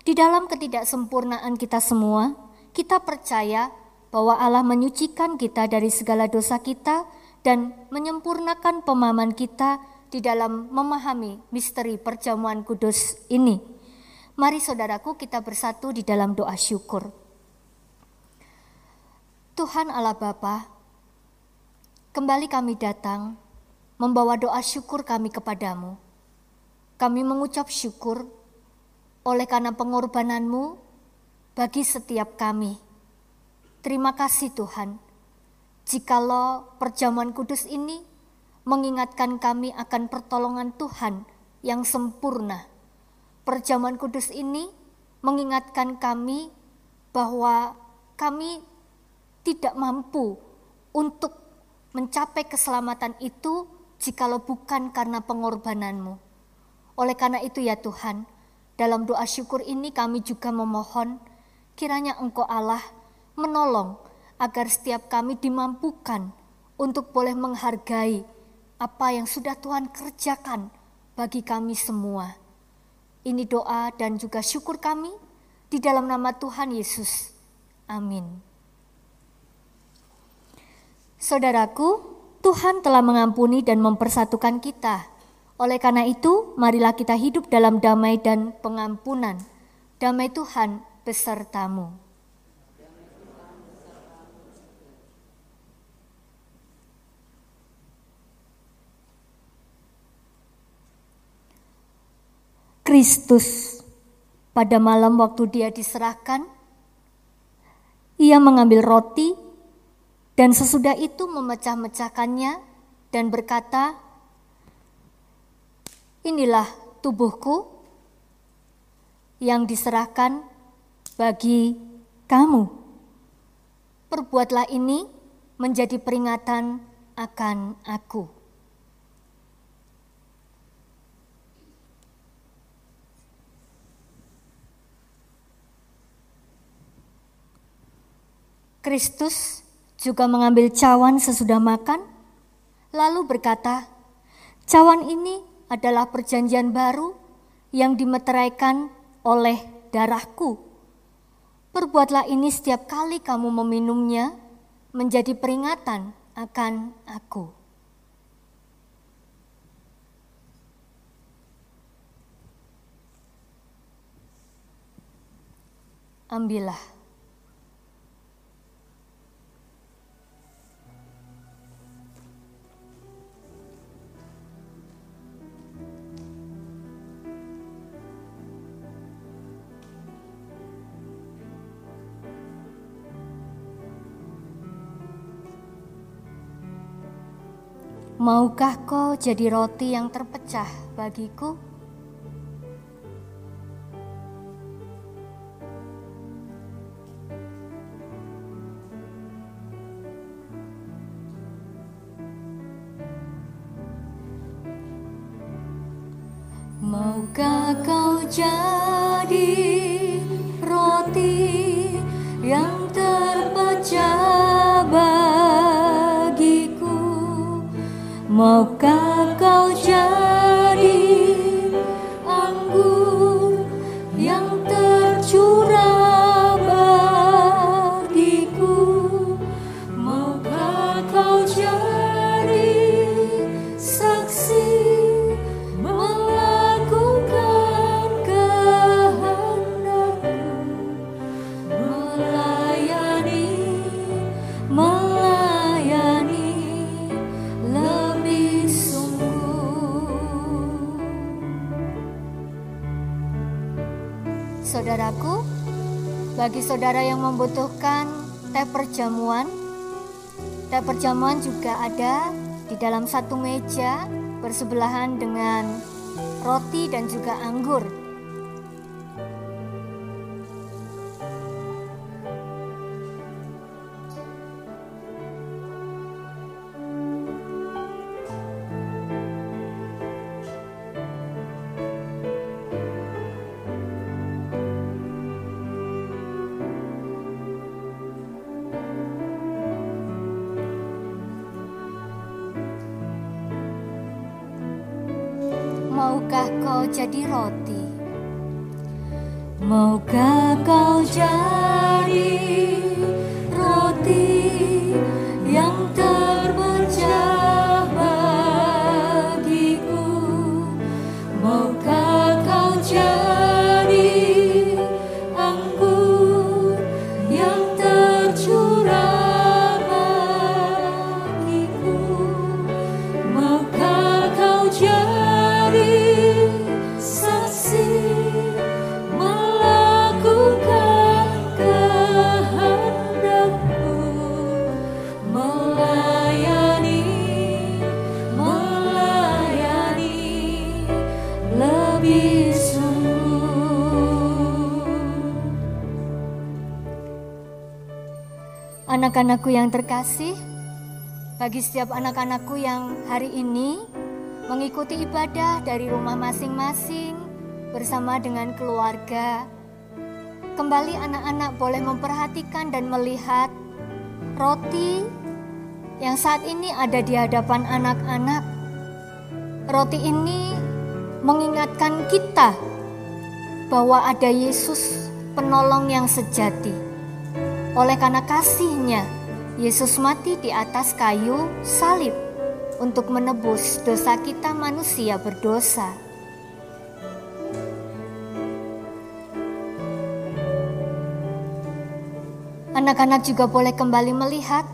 Di dalam ketidaksempurnaan kita semua, kita percaya bahwa Allah menyucikan kita dari segala dosa kita dan menyempurnakan pemahaman kita di dalam memahami misteri perjamuan kudus ini. Mari saudaraku kita bersatu di dalam doa syukur. Tuhan Allah Bapa, kembali kami datang membawa doa syukur kami kepadamu. Kami mengucap syukur oleh karena pengorbananmu bagi setiap kami. Terima kasih Tuhan, jikalau perjamuan kudus ini mengingatkan kami akan pertolongan Tuhan yang sempurna. Perjamuan kudus ini mengingatkan kami bahwa kami tidak mampu untuk mencapai keselamatan itu jikalau bukan karena pengorbananmu. Oleh karena itu ya Tuhan, dalam doa syukur ini kami juga memohon kiranya Engkau Allah menolong agar setiap kami dimampukan untuk boleh menghargai apa yang sudah Tuhan kerjakan bagi kami semua. Ini doa dan juga syukur kami di dalam nama Tuhan Yesus. Amin. Saudaraku, Tuhan telah mengampuni dan mempersatukan kita. Oleh karena itu, marilah kita hidup dalam damai dan pengampunan. Damai Tuhan besertamu. Kristus pada malam waktu dia diserahkan, ia mengambil roti dan sesudah itu memecah-mecahkannya dan berkata, Inilah tubuhku yang diserahkan bagi kamu. Perbuatlah ini menjadi peringatan akan aku. Kristus juga mengambil cawan sesudah makan, lalu berkata, "Cawan ini adalah perjanjian baru yang dimeteraikan oleh darahku. Perbuatlah ini setiap kali kamu meminumnya, menjadi peringatan akan aku." Ambillah Maukah kau jadi roti yang terpecah bagiku? Maukah kau jadi roti yang terpecah Maukah kau jadi anggur bagi saudara yang membutuhkan teh perjamuan, teh perjamuan juga ada di dalam satu meja bersebelahan dengan roti dan juga anggur. Maukah kau jadi roti? Maukah kau jadi Anak-anakku yang terkasih, bagi setiap anak-anakku yang hari ini mengikuti ibadah dari rumah masing-masing bersama dengan keluarga. Kembali anak-anak boleh memperhatikan dan melihat roti yang saat ini ada di hadapan anak-anak. Roti ini mengingatkan kita bahwa ada Yesus penolong yang sejati. Oleh karena kasihnya, Yesus mati di atas kayu salib untuk menebus dosa kita manusia berdosa. Anak-anak juga boleh kembali melihat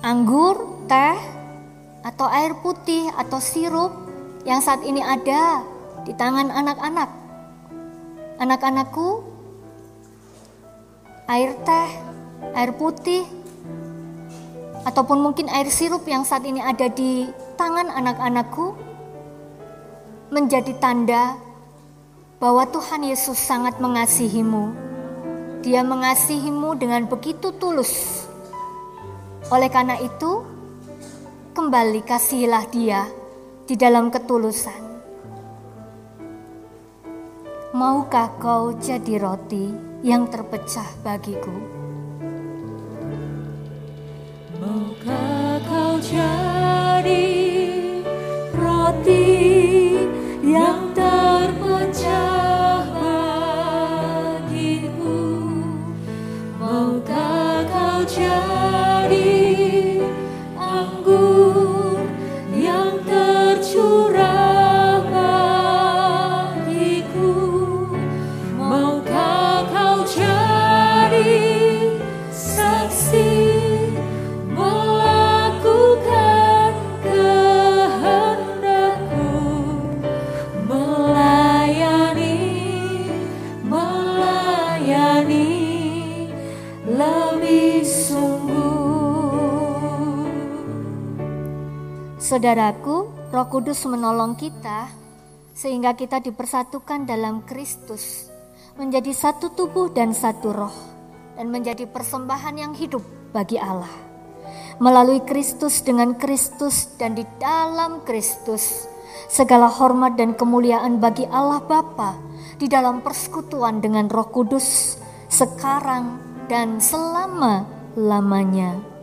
anggur, teh, atau air putih atau sirup yang saat ini ada di tangan anak-anak. Anak-anakku, air teh, air putih, ataupun mungkin air sirup yang saat ini ada di tangan anak-anakku menjadi tanda bahwa Tuhan Yesus sangat mengasihimu. Dia mengasihimu dengan begitu tulus. Oleh karena itu, kembali kasihilah dia di dalam ketulusan. Maukah kau jadi roti yang terpecah bagiku? Maukah kau jadi roti yang terpecah Saudaraku, Roh Kudus menolong kita sehingga kita dipersatukan dalam Kristus, menjadi satu tubuh dan satu roh, dan menjadi persembahan yang hidup bagi Allah. Melalui Kristus dengan Kristus dan di dalam Kristus, segala hormat dan kemuliaan bagi Allah Bapa di dalam persekutuan dengan Roh Kudus sekarang dan selama-lamanya.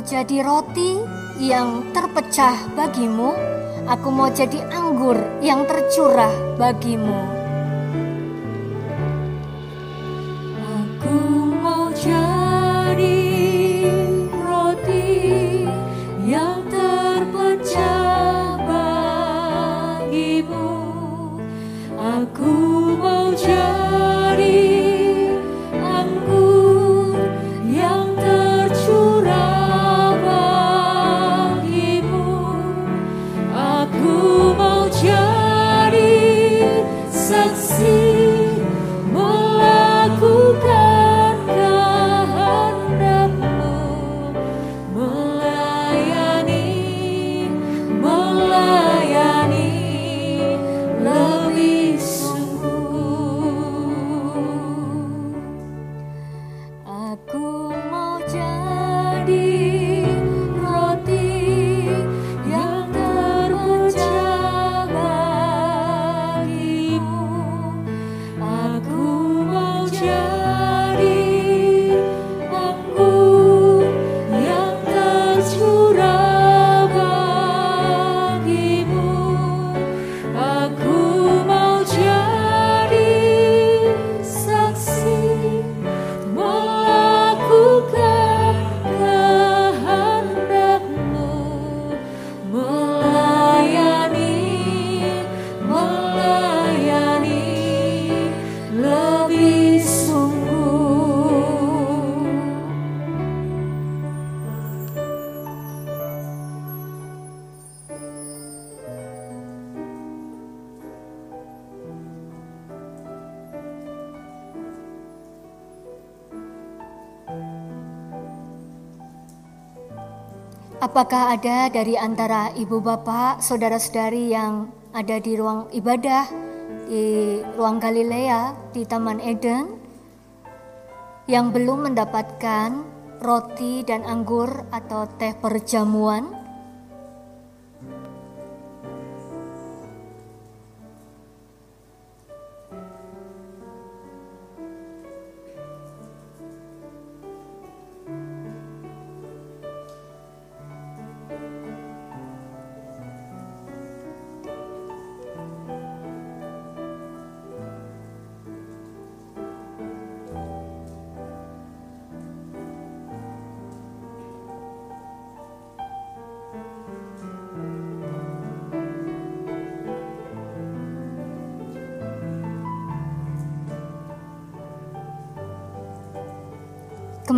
Jadi roti yang terpecah bagimu. Aku mau jadi anggur yang tercurah bagimu. Apakah ada dari antara ibu bapak, saudara-saudari yang ada di ruang ibadah, di ruang Galilea, di Taman Eden, yang belum mendapatkan roti dan anggur atau teh perjamuan?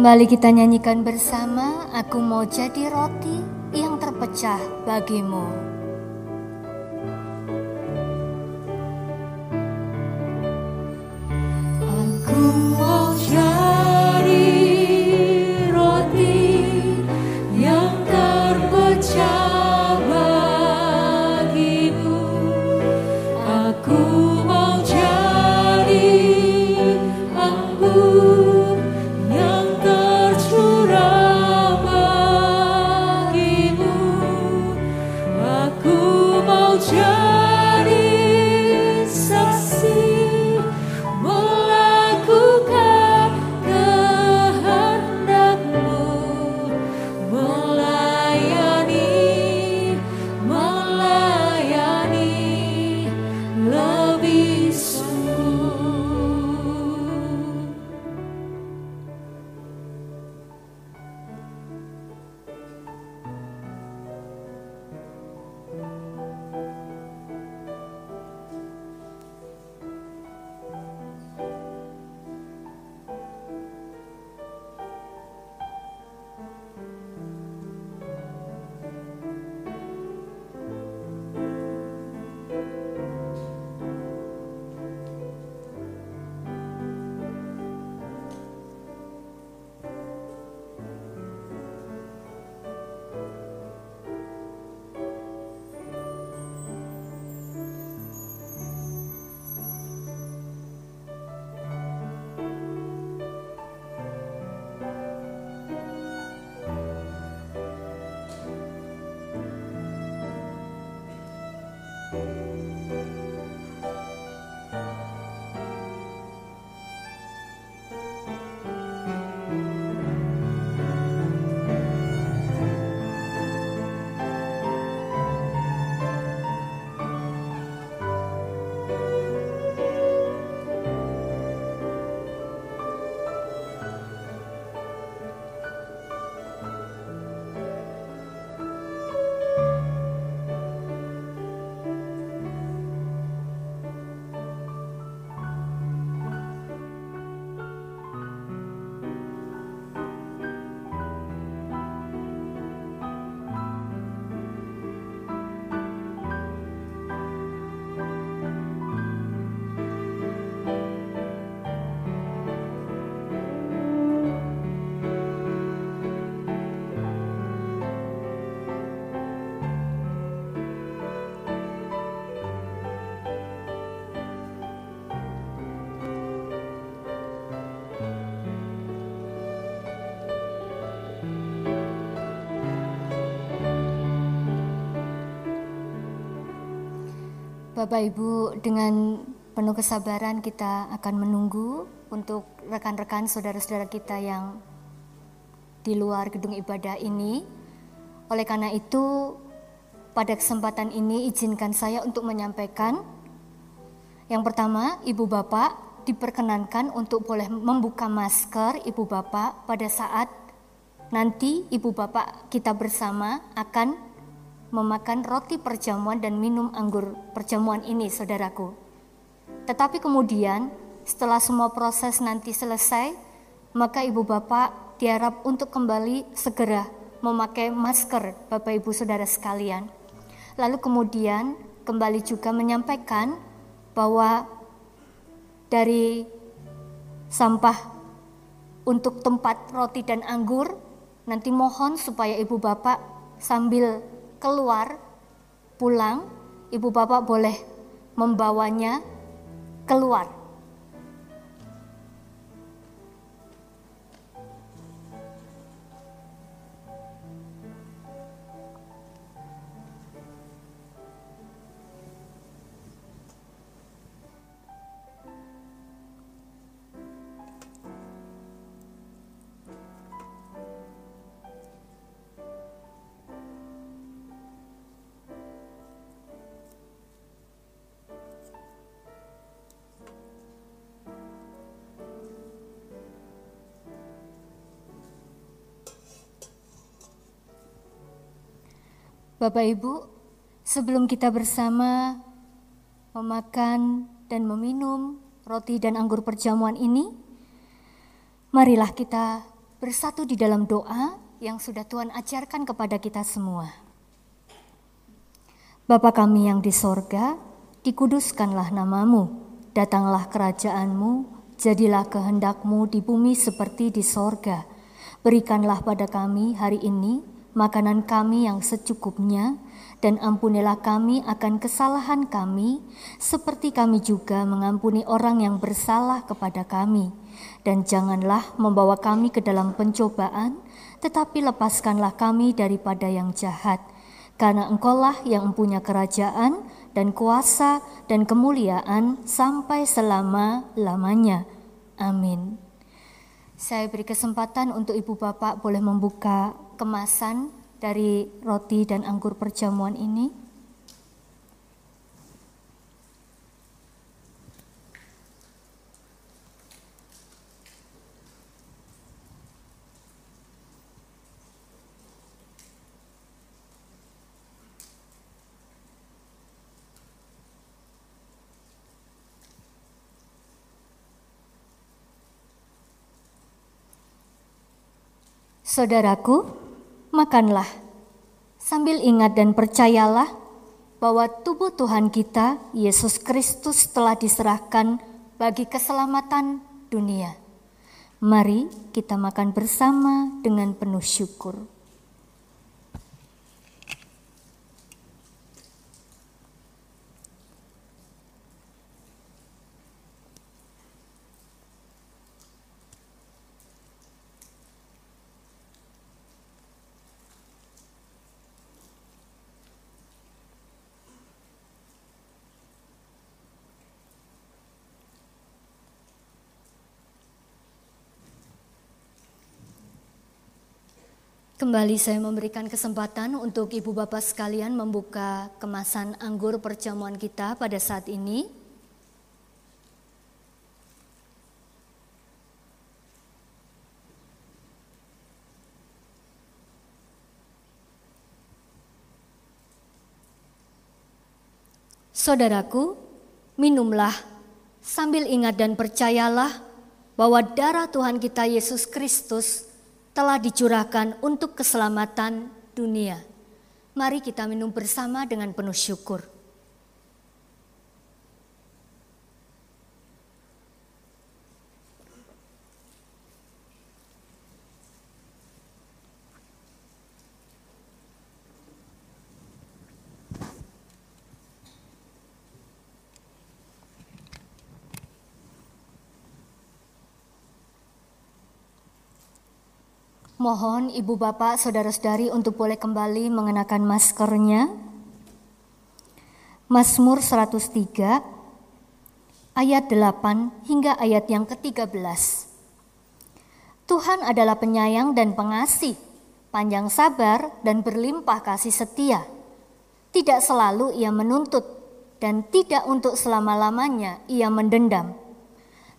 Kembali kita nyanyikan bersama, aku mau jadi roti yang terpecah bagimu. Bapak Ibu, dengan penuh kesabaran kita akan menunggu untuk rekan-rekan saudara-saudara kita yang di luar gedung ibadah ini. Oleh karena itu, pada kesempatan ini izinkan saya untuk menyampaikan yang pertama, Ibu Bapak diperkenankan untuk boleh membuka masker Ibu Bapak pada saat nanti Ibu Bapak kita bersama akan memakan roti perjamuan dan minum anggur perjamuan ini, saudaraku. Tetapi kemudian, setelah semua proses nanti selesai, maka ibu bapak diharap untuk kembali segera memakai masker, bapak ibu saudara sekalian. Lalu kemudian kembali juga menyampaikan bahwa dari sampah untuk tempat roti dan anggur, nanti mohon supaya ibu bapak sambil keluar pulang, ibu bapak boleh membawanya keluar. Bapak Ibu, sebelum kita bersama memakan dan meminum roti dan anggur perjamuan ini, marilah kita bersatu di dalam doa yang sudah Tuhan ajarkan kepada kita semua. Bapa kami yang di sorga, dikuduskanlah namamu, datanglah kerajaanmu, jadilah kehendakmu di bumi seperti di sorga. Berikanlah pada kami hari ini makanan kami yang secukupnya, dan ampunilah kami akan kesalahan kami, seperti kami juga mengampuni orang yang bersalah kepada kami. Dan janganlah membawa kami ke dalam pencobaan, tetapi lepaskanlah kami daripada yang jahat. Karena engkaulah yang mempunyai kerajaan dan kuasa dan kemuliaan sampai selama-lamanya. Amin. Saya beri kesempatan untuk ibu bapak boleh membuka kemasan dari roti dan anggur perjamuan ini. Saudaraku, makanlah sambil ingat dan percayalah bahwa tubuh Tuhan kita, Yesus Kristus, telah diserahkan bagi keselamatan dunia. Mari kita makan bersama dengan penuh syukur. Kembali saya memberikan kesempatan untuk ibu bapak sekalian membuka kemasan anggur perjamuan kita pada saat ini. Saudaraku, minumlah sambil ingat dan percayalah bahwa darah Tuhan kita Yesus Kristus telah dicurahkan untuk keselamatan dunia. Mari kita minum bersama dengan penuh syukur. Mohon ibu bapak saudara-saudari untuk boleh kembali mengenakan maskernya. Mazmur 103 ayat 8 hingga ayat yang ke-13. Tuhan adalah penyayang dan pengasih, panjang sabar dan berlimpah kasih setia. Tidak selalu ia menuntut dan tidak untuk selama-lamanya ia mendendam.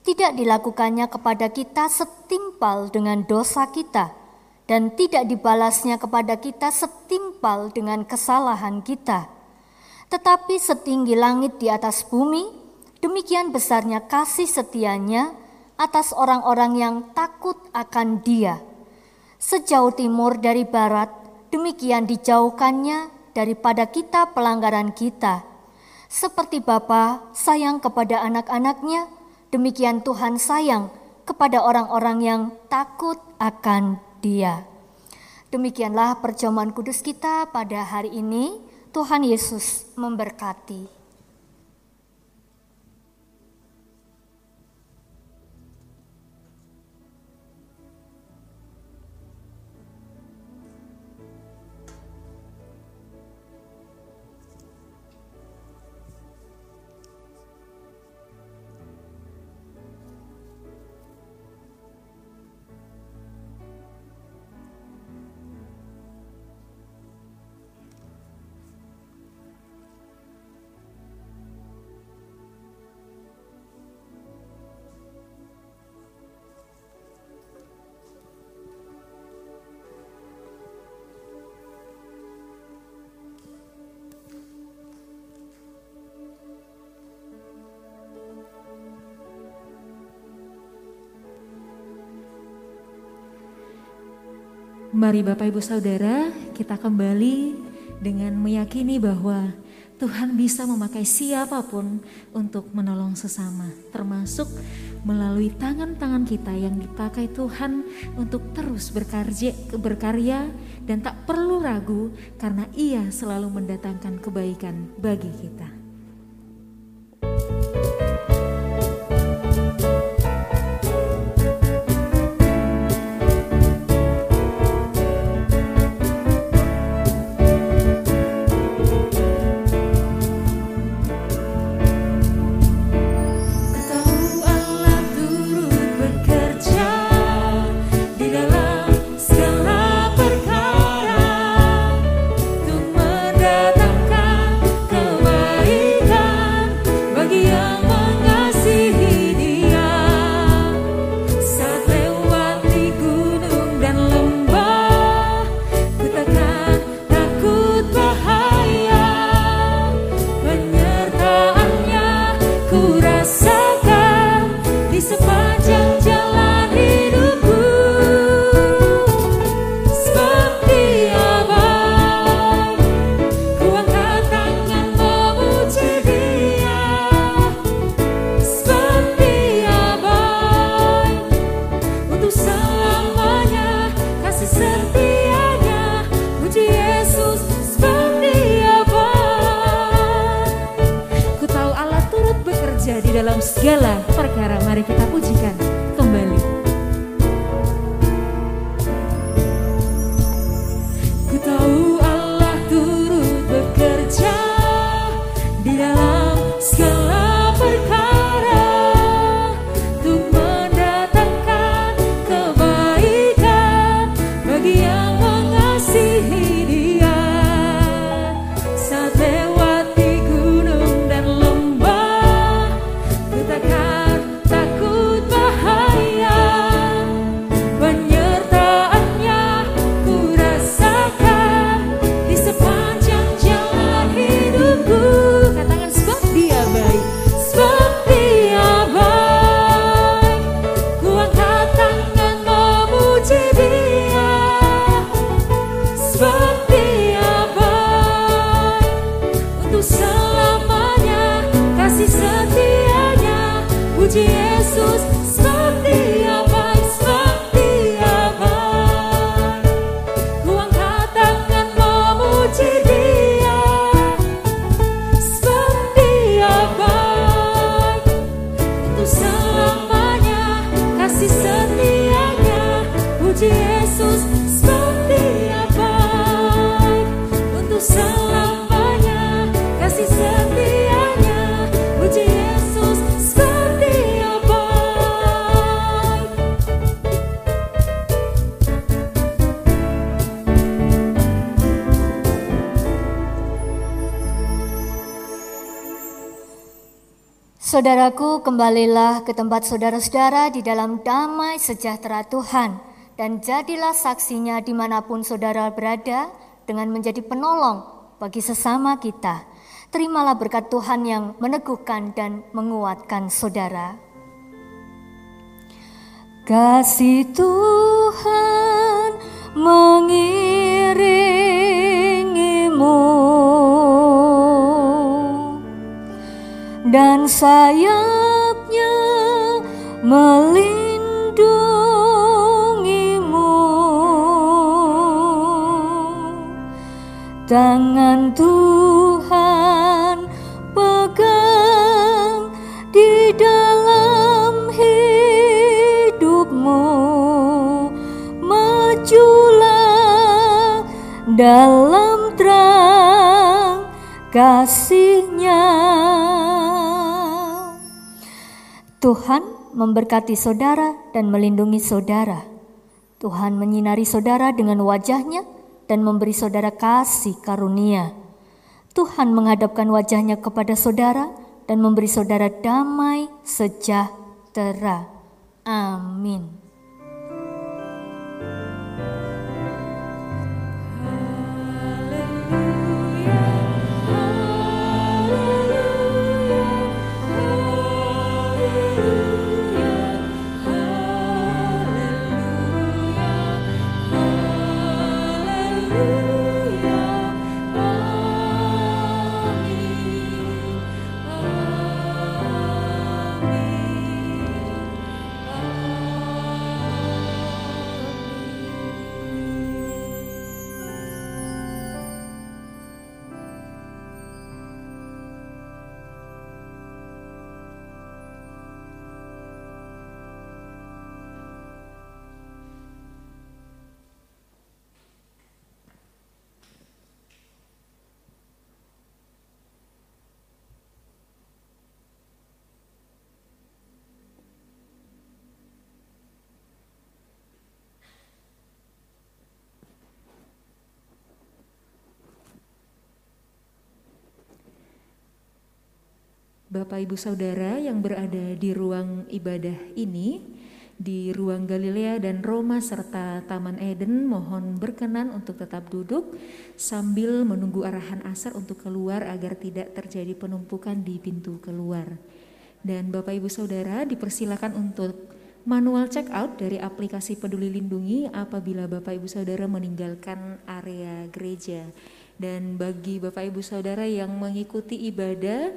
Tidak dilakukannya kepada kita setimpal dengan dosa kita dan tidak dibalasnya kepada kita setimpal dengan kesalahan kita. Tetapi setinggi langit di atas bumi, demikian besarnya kasih setianya atas orang-orang yang takut akan dia. Sejauh timur dari barat, demikian dijauhkannya daripada kita pelanggaran kita. Seperti Bapa sayang kepada anak-anaknya, demikian Tuhan sayang kepada orang-orang yang takut akan dia. Demikianlah perjamuan kudus kita pada hari ini. Tuhan Yesus memberkati. Mari Bapak Ibu Saudara, kita kembali dengan meyakini bahwa Tuhan bisa memakai siapa pun untuk menolong sesama, termasuk melalui tangan-tangan kita yang dipakai Tuhan untuk terus berkarya, berkarya dan tak perlu ragu karena Ia selalu mendatangkan kebaikan bagi kita. Saudaraku, kembalilah ke tempat saudara-saudara di dalam damai sejahtera Tuhan, dan jadilah saksinya di mana pun saudara berada dengan menjadi penolong bagi sesama kita. Terimalah berkat Tuhan yang meneguhkan dan menguatkan saudara. Kasih Tuhan mengiringimu. dan sayapnya melindungimu tangan Tuhan pegang di dalam hidupmu. Majulah dalam terang kasihnya. Tuhan memberkati saudara dan melindungi saudara. Tuhan menyinari saudara dengan wajahnya dan memberi saudara kasih karunia. Tuhan menghadapkan wajahnya kepada saudara dan memberi saudara damai sejahtera. Amin. Bapak Ibu Saudara yang berada di ruang ibadah ini, di ruang Galilea dan Roma serta Taman Eden mohon berkenan untuk tetap duduk sambil menunggu arahan asar untuk keluar agar tidak terjadi penumpukan di pintu keluar. Dan Bapak Ibu Saudara dipersilakan untuk manual check out dari aplikasi Peduli Lindungi apabila Bapak Ibu Saudara meninggalkan area gereja. Dan bagi Bapak Ibu Saudara yang mengikuti ibadah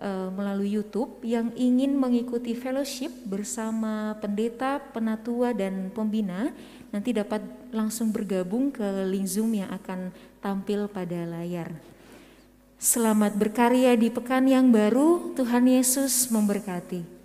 uh, melalui YouTube yang ingin mengikuti fellowship bersama pendeta, penatua dan pembina, nanti dapat langsung bergabung ke link Zoom yang akan tampil pada layar. Selamat berkarya di pekan yang baru. Tuhan Yesus memberkati.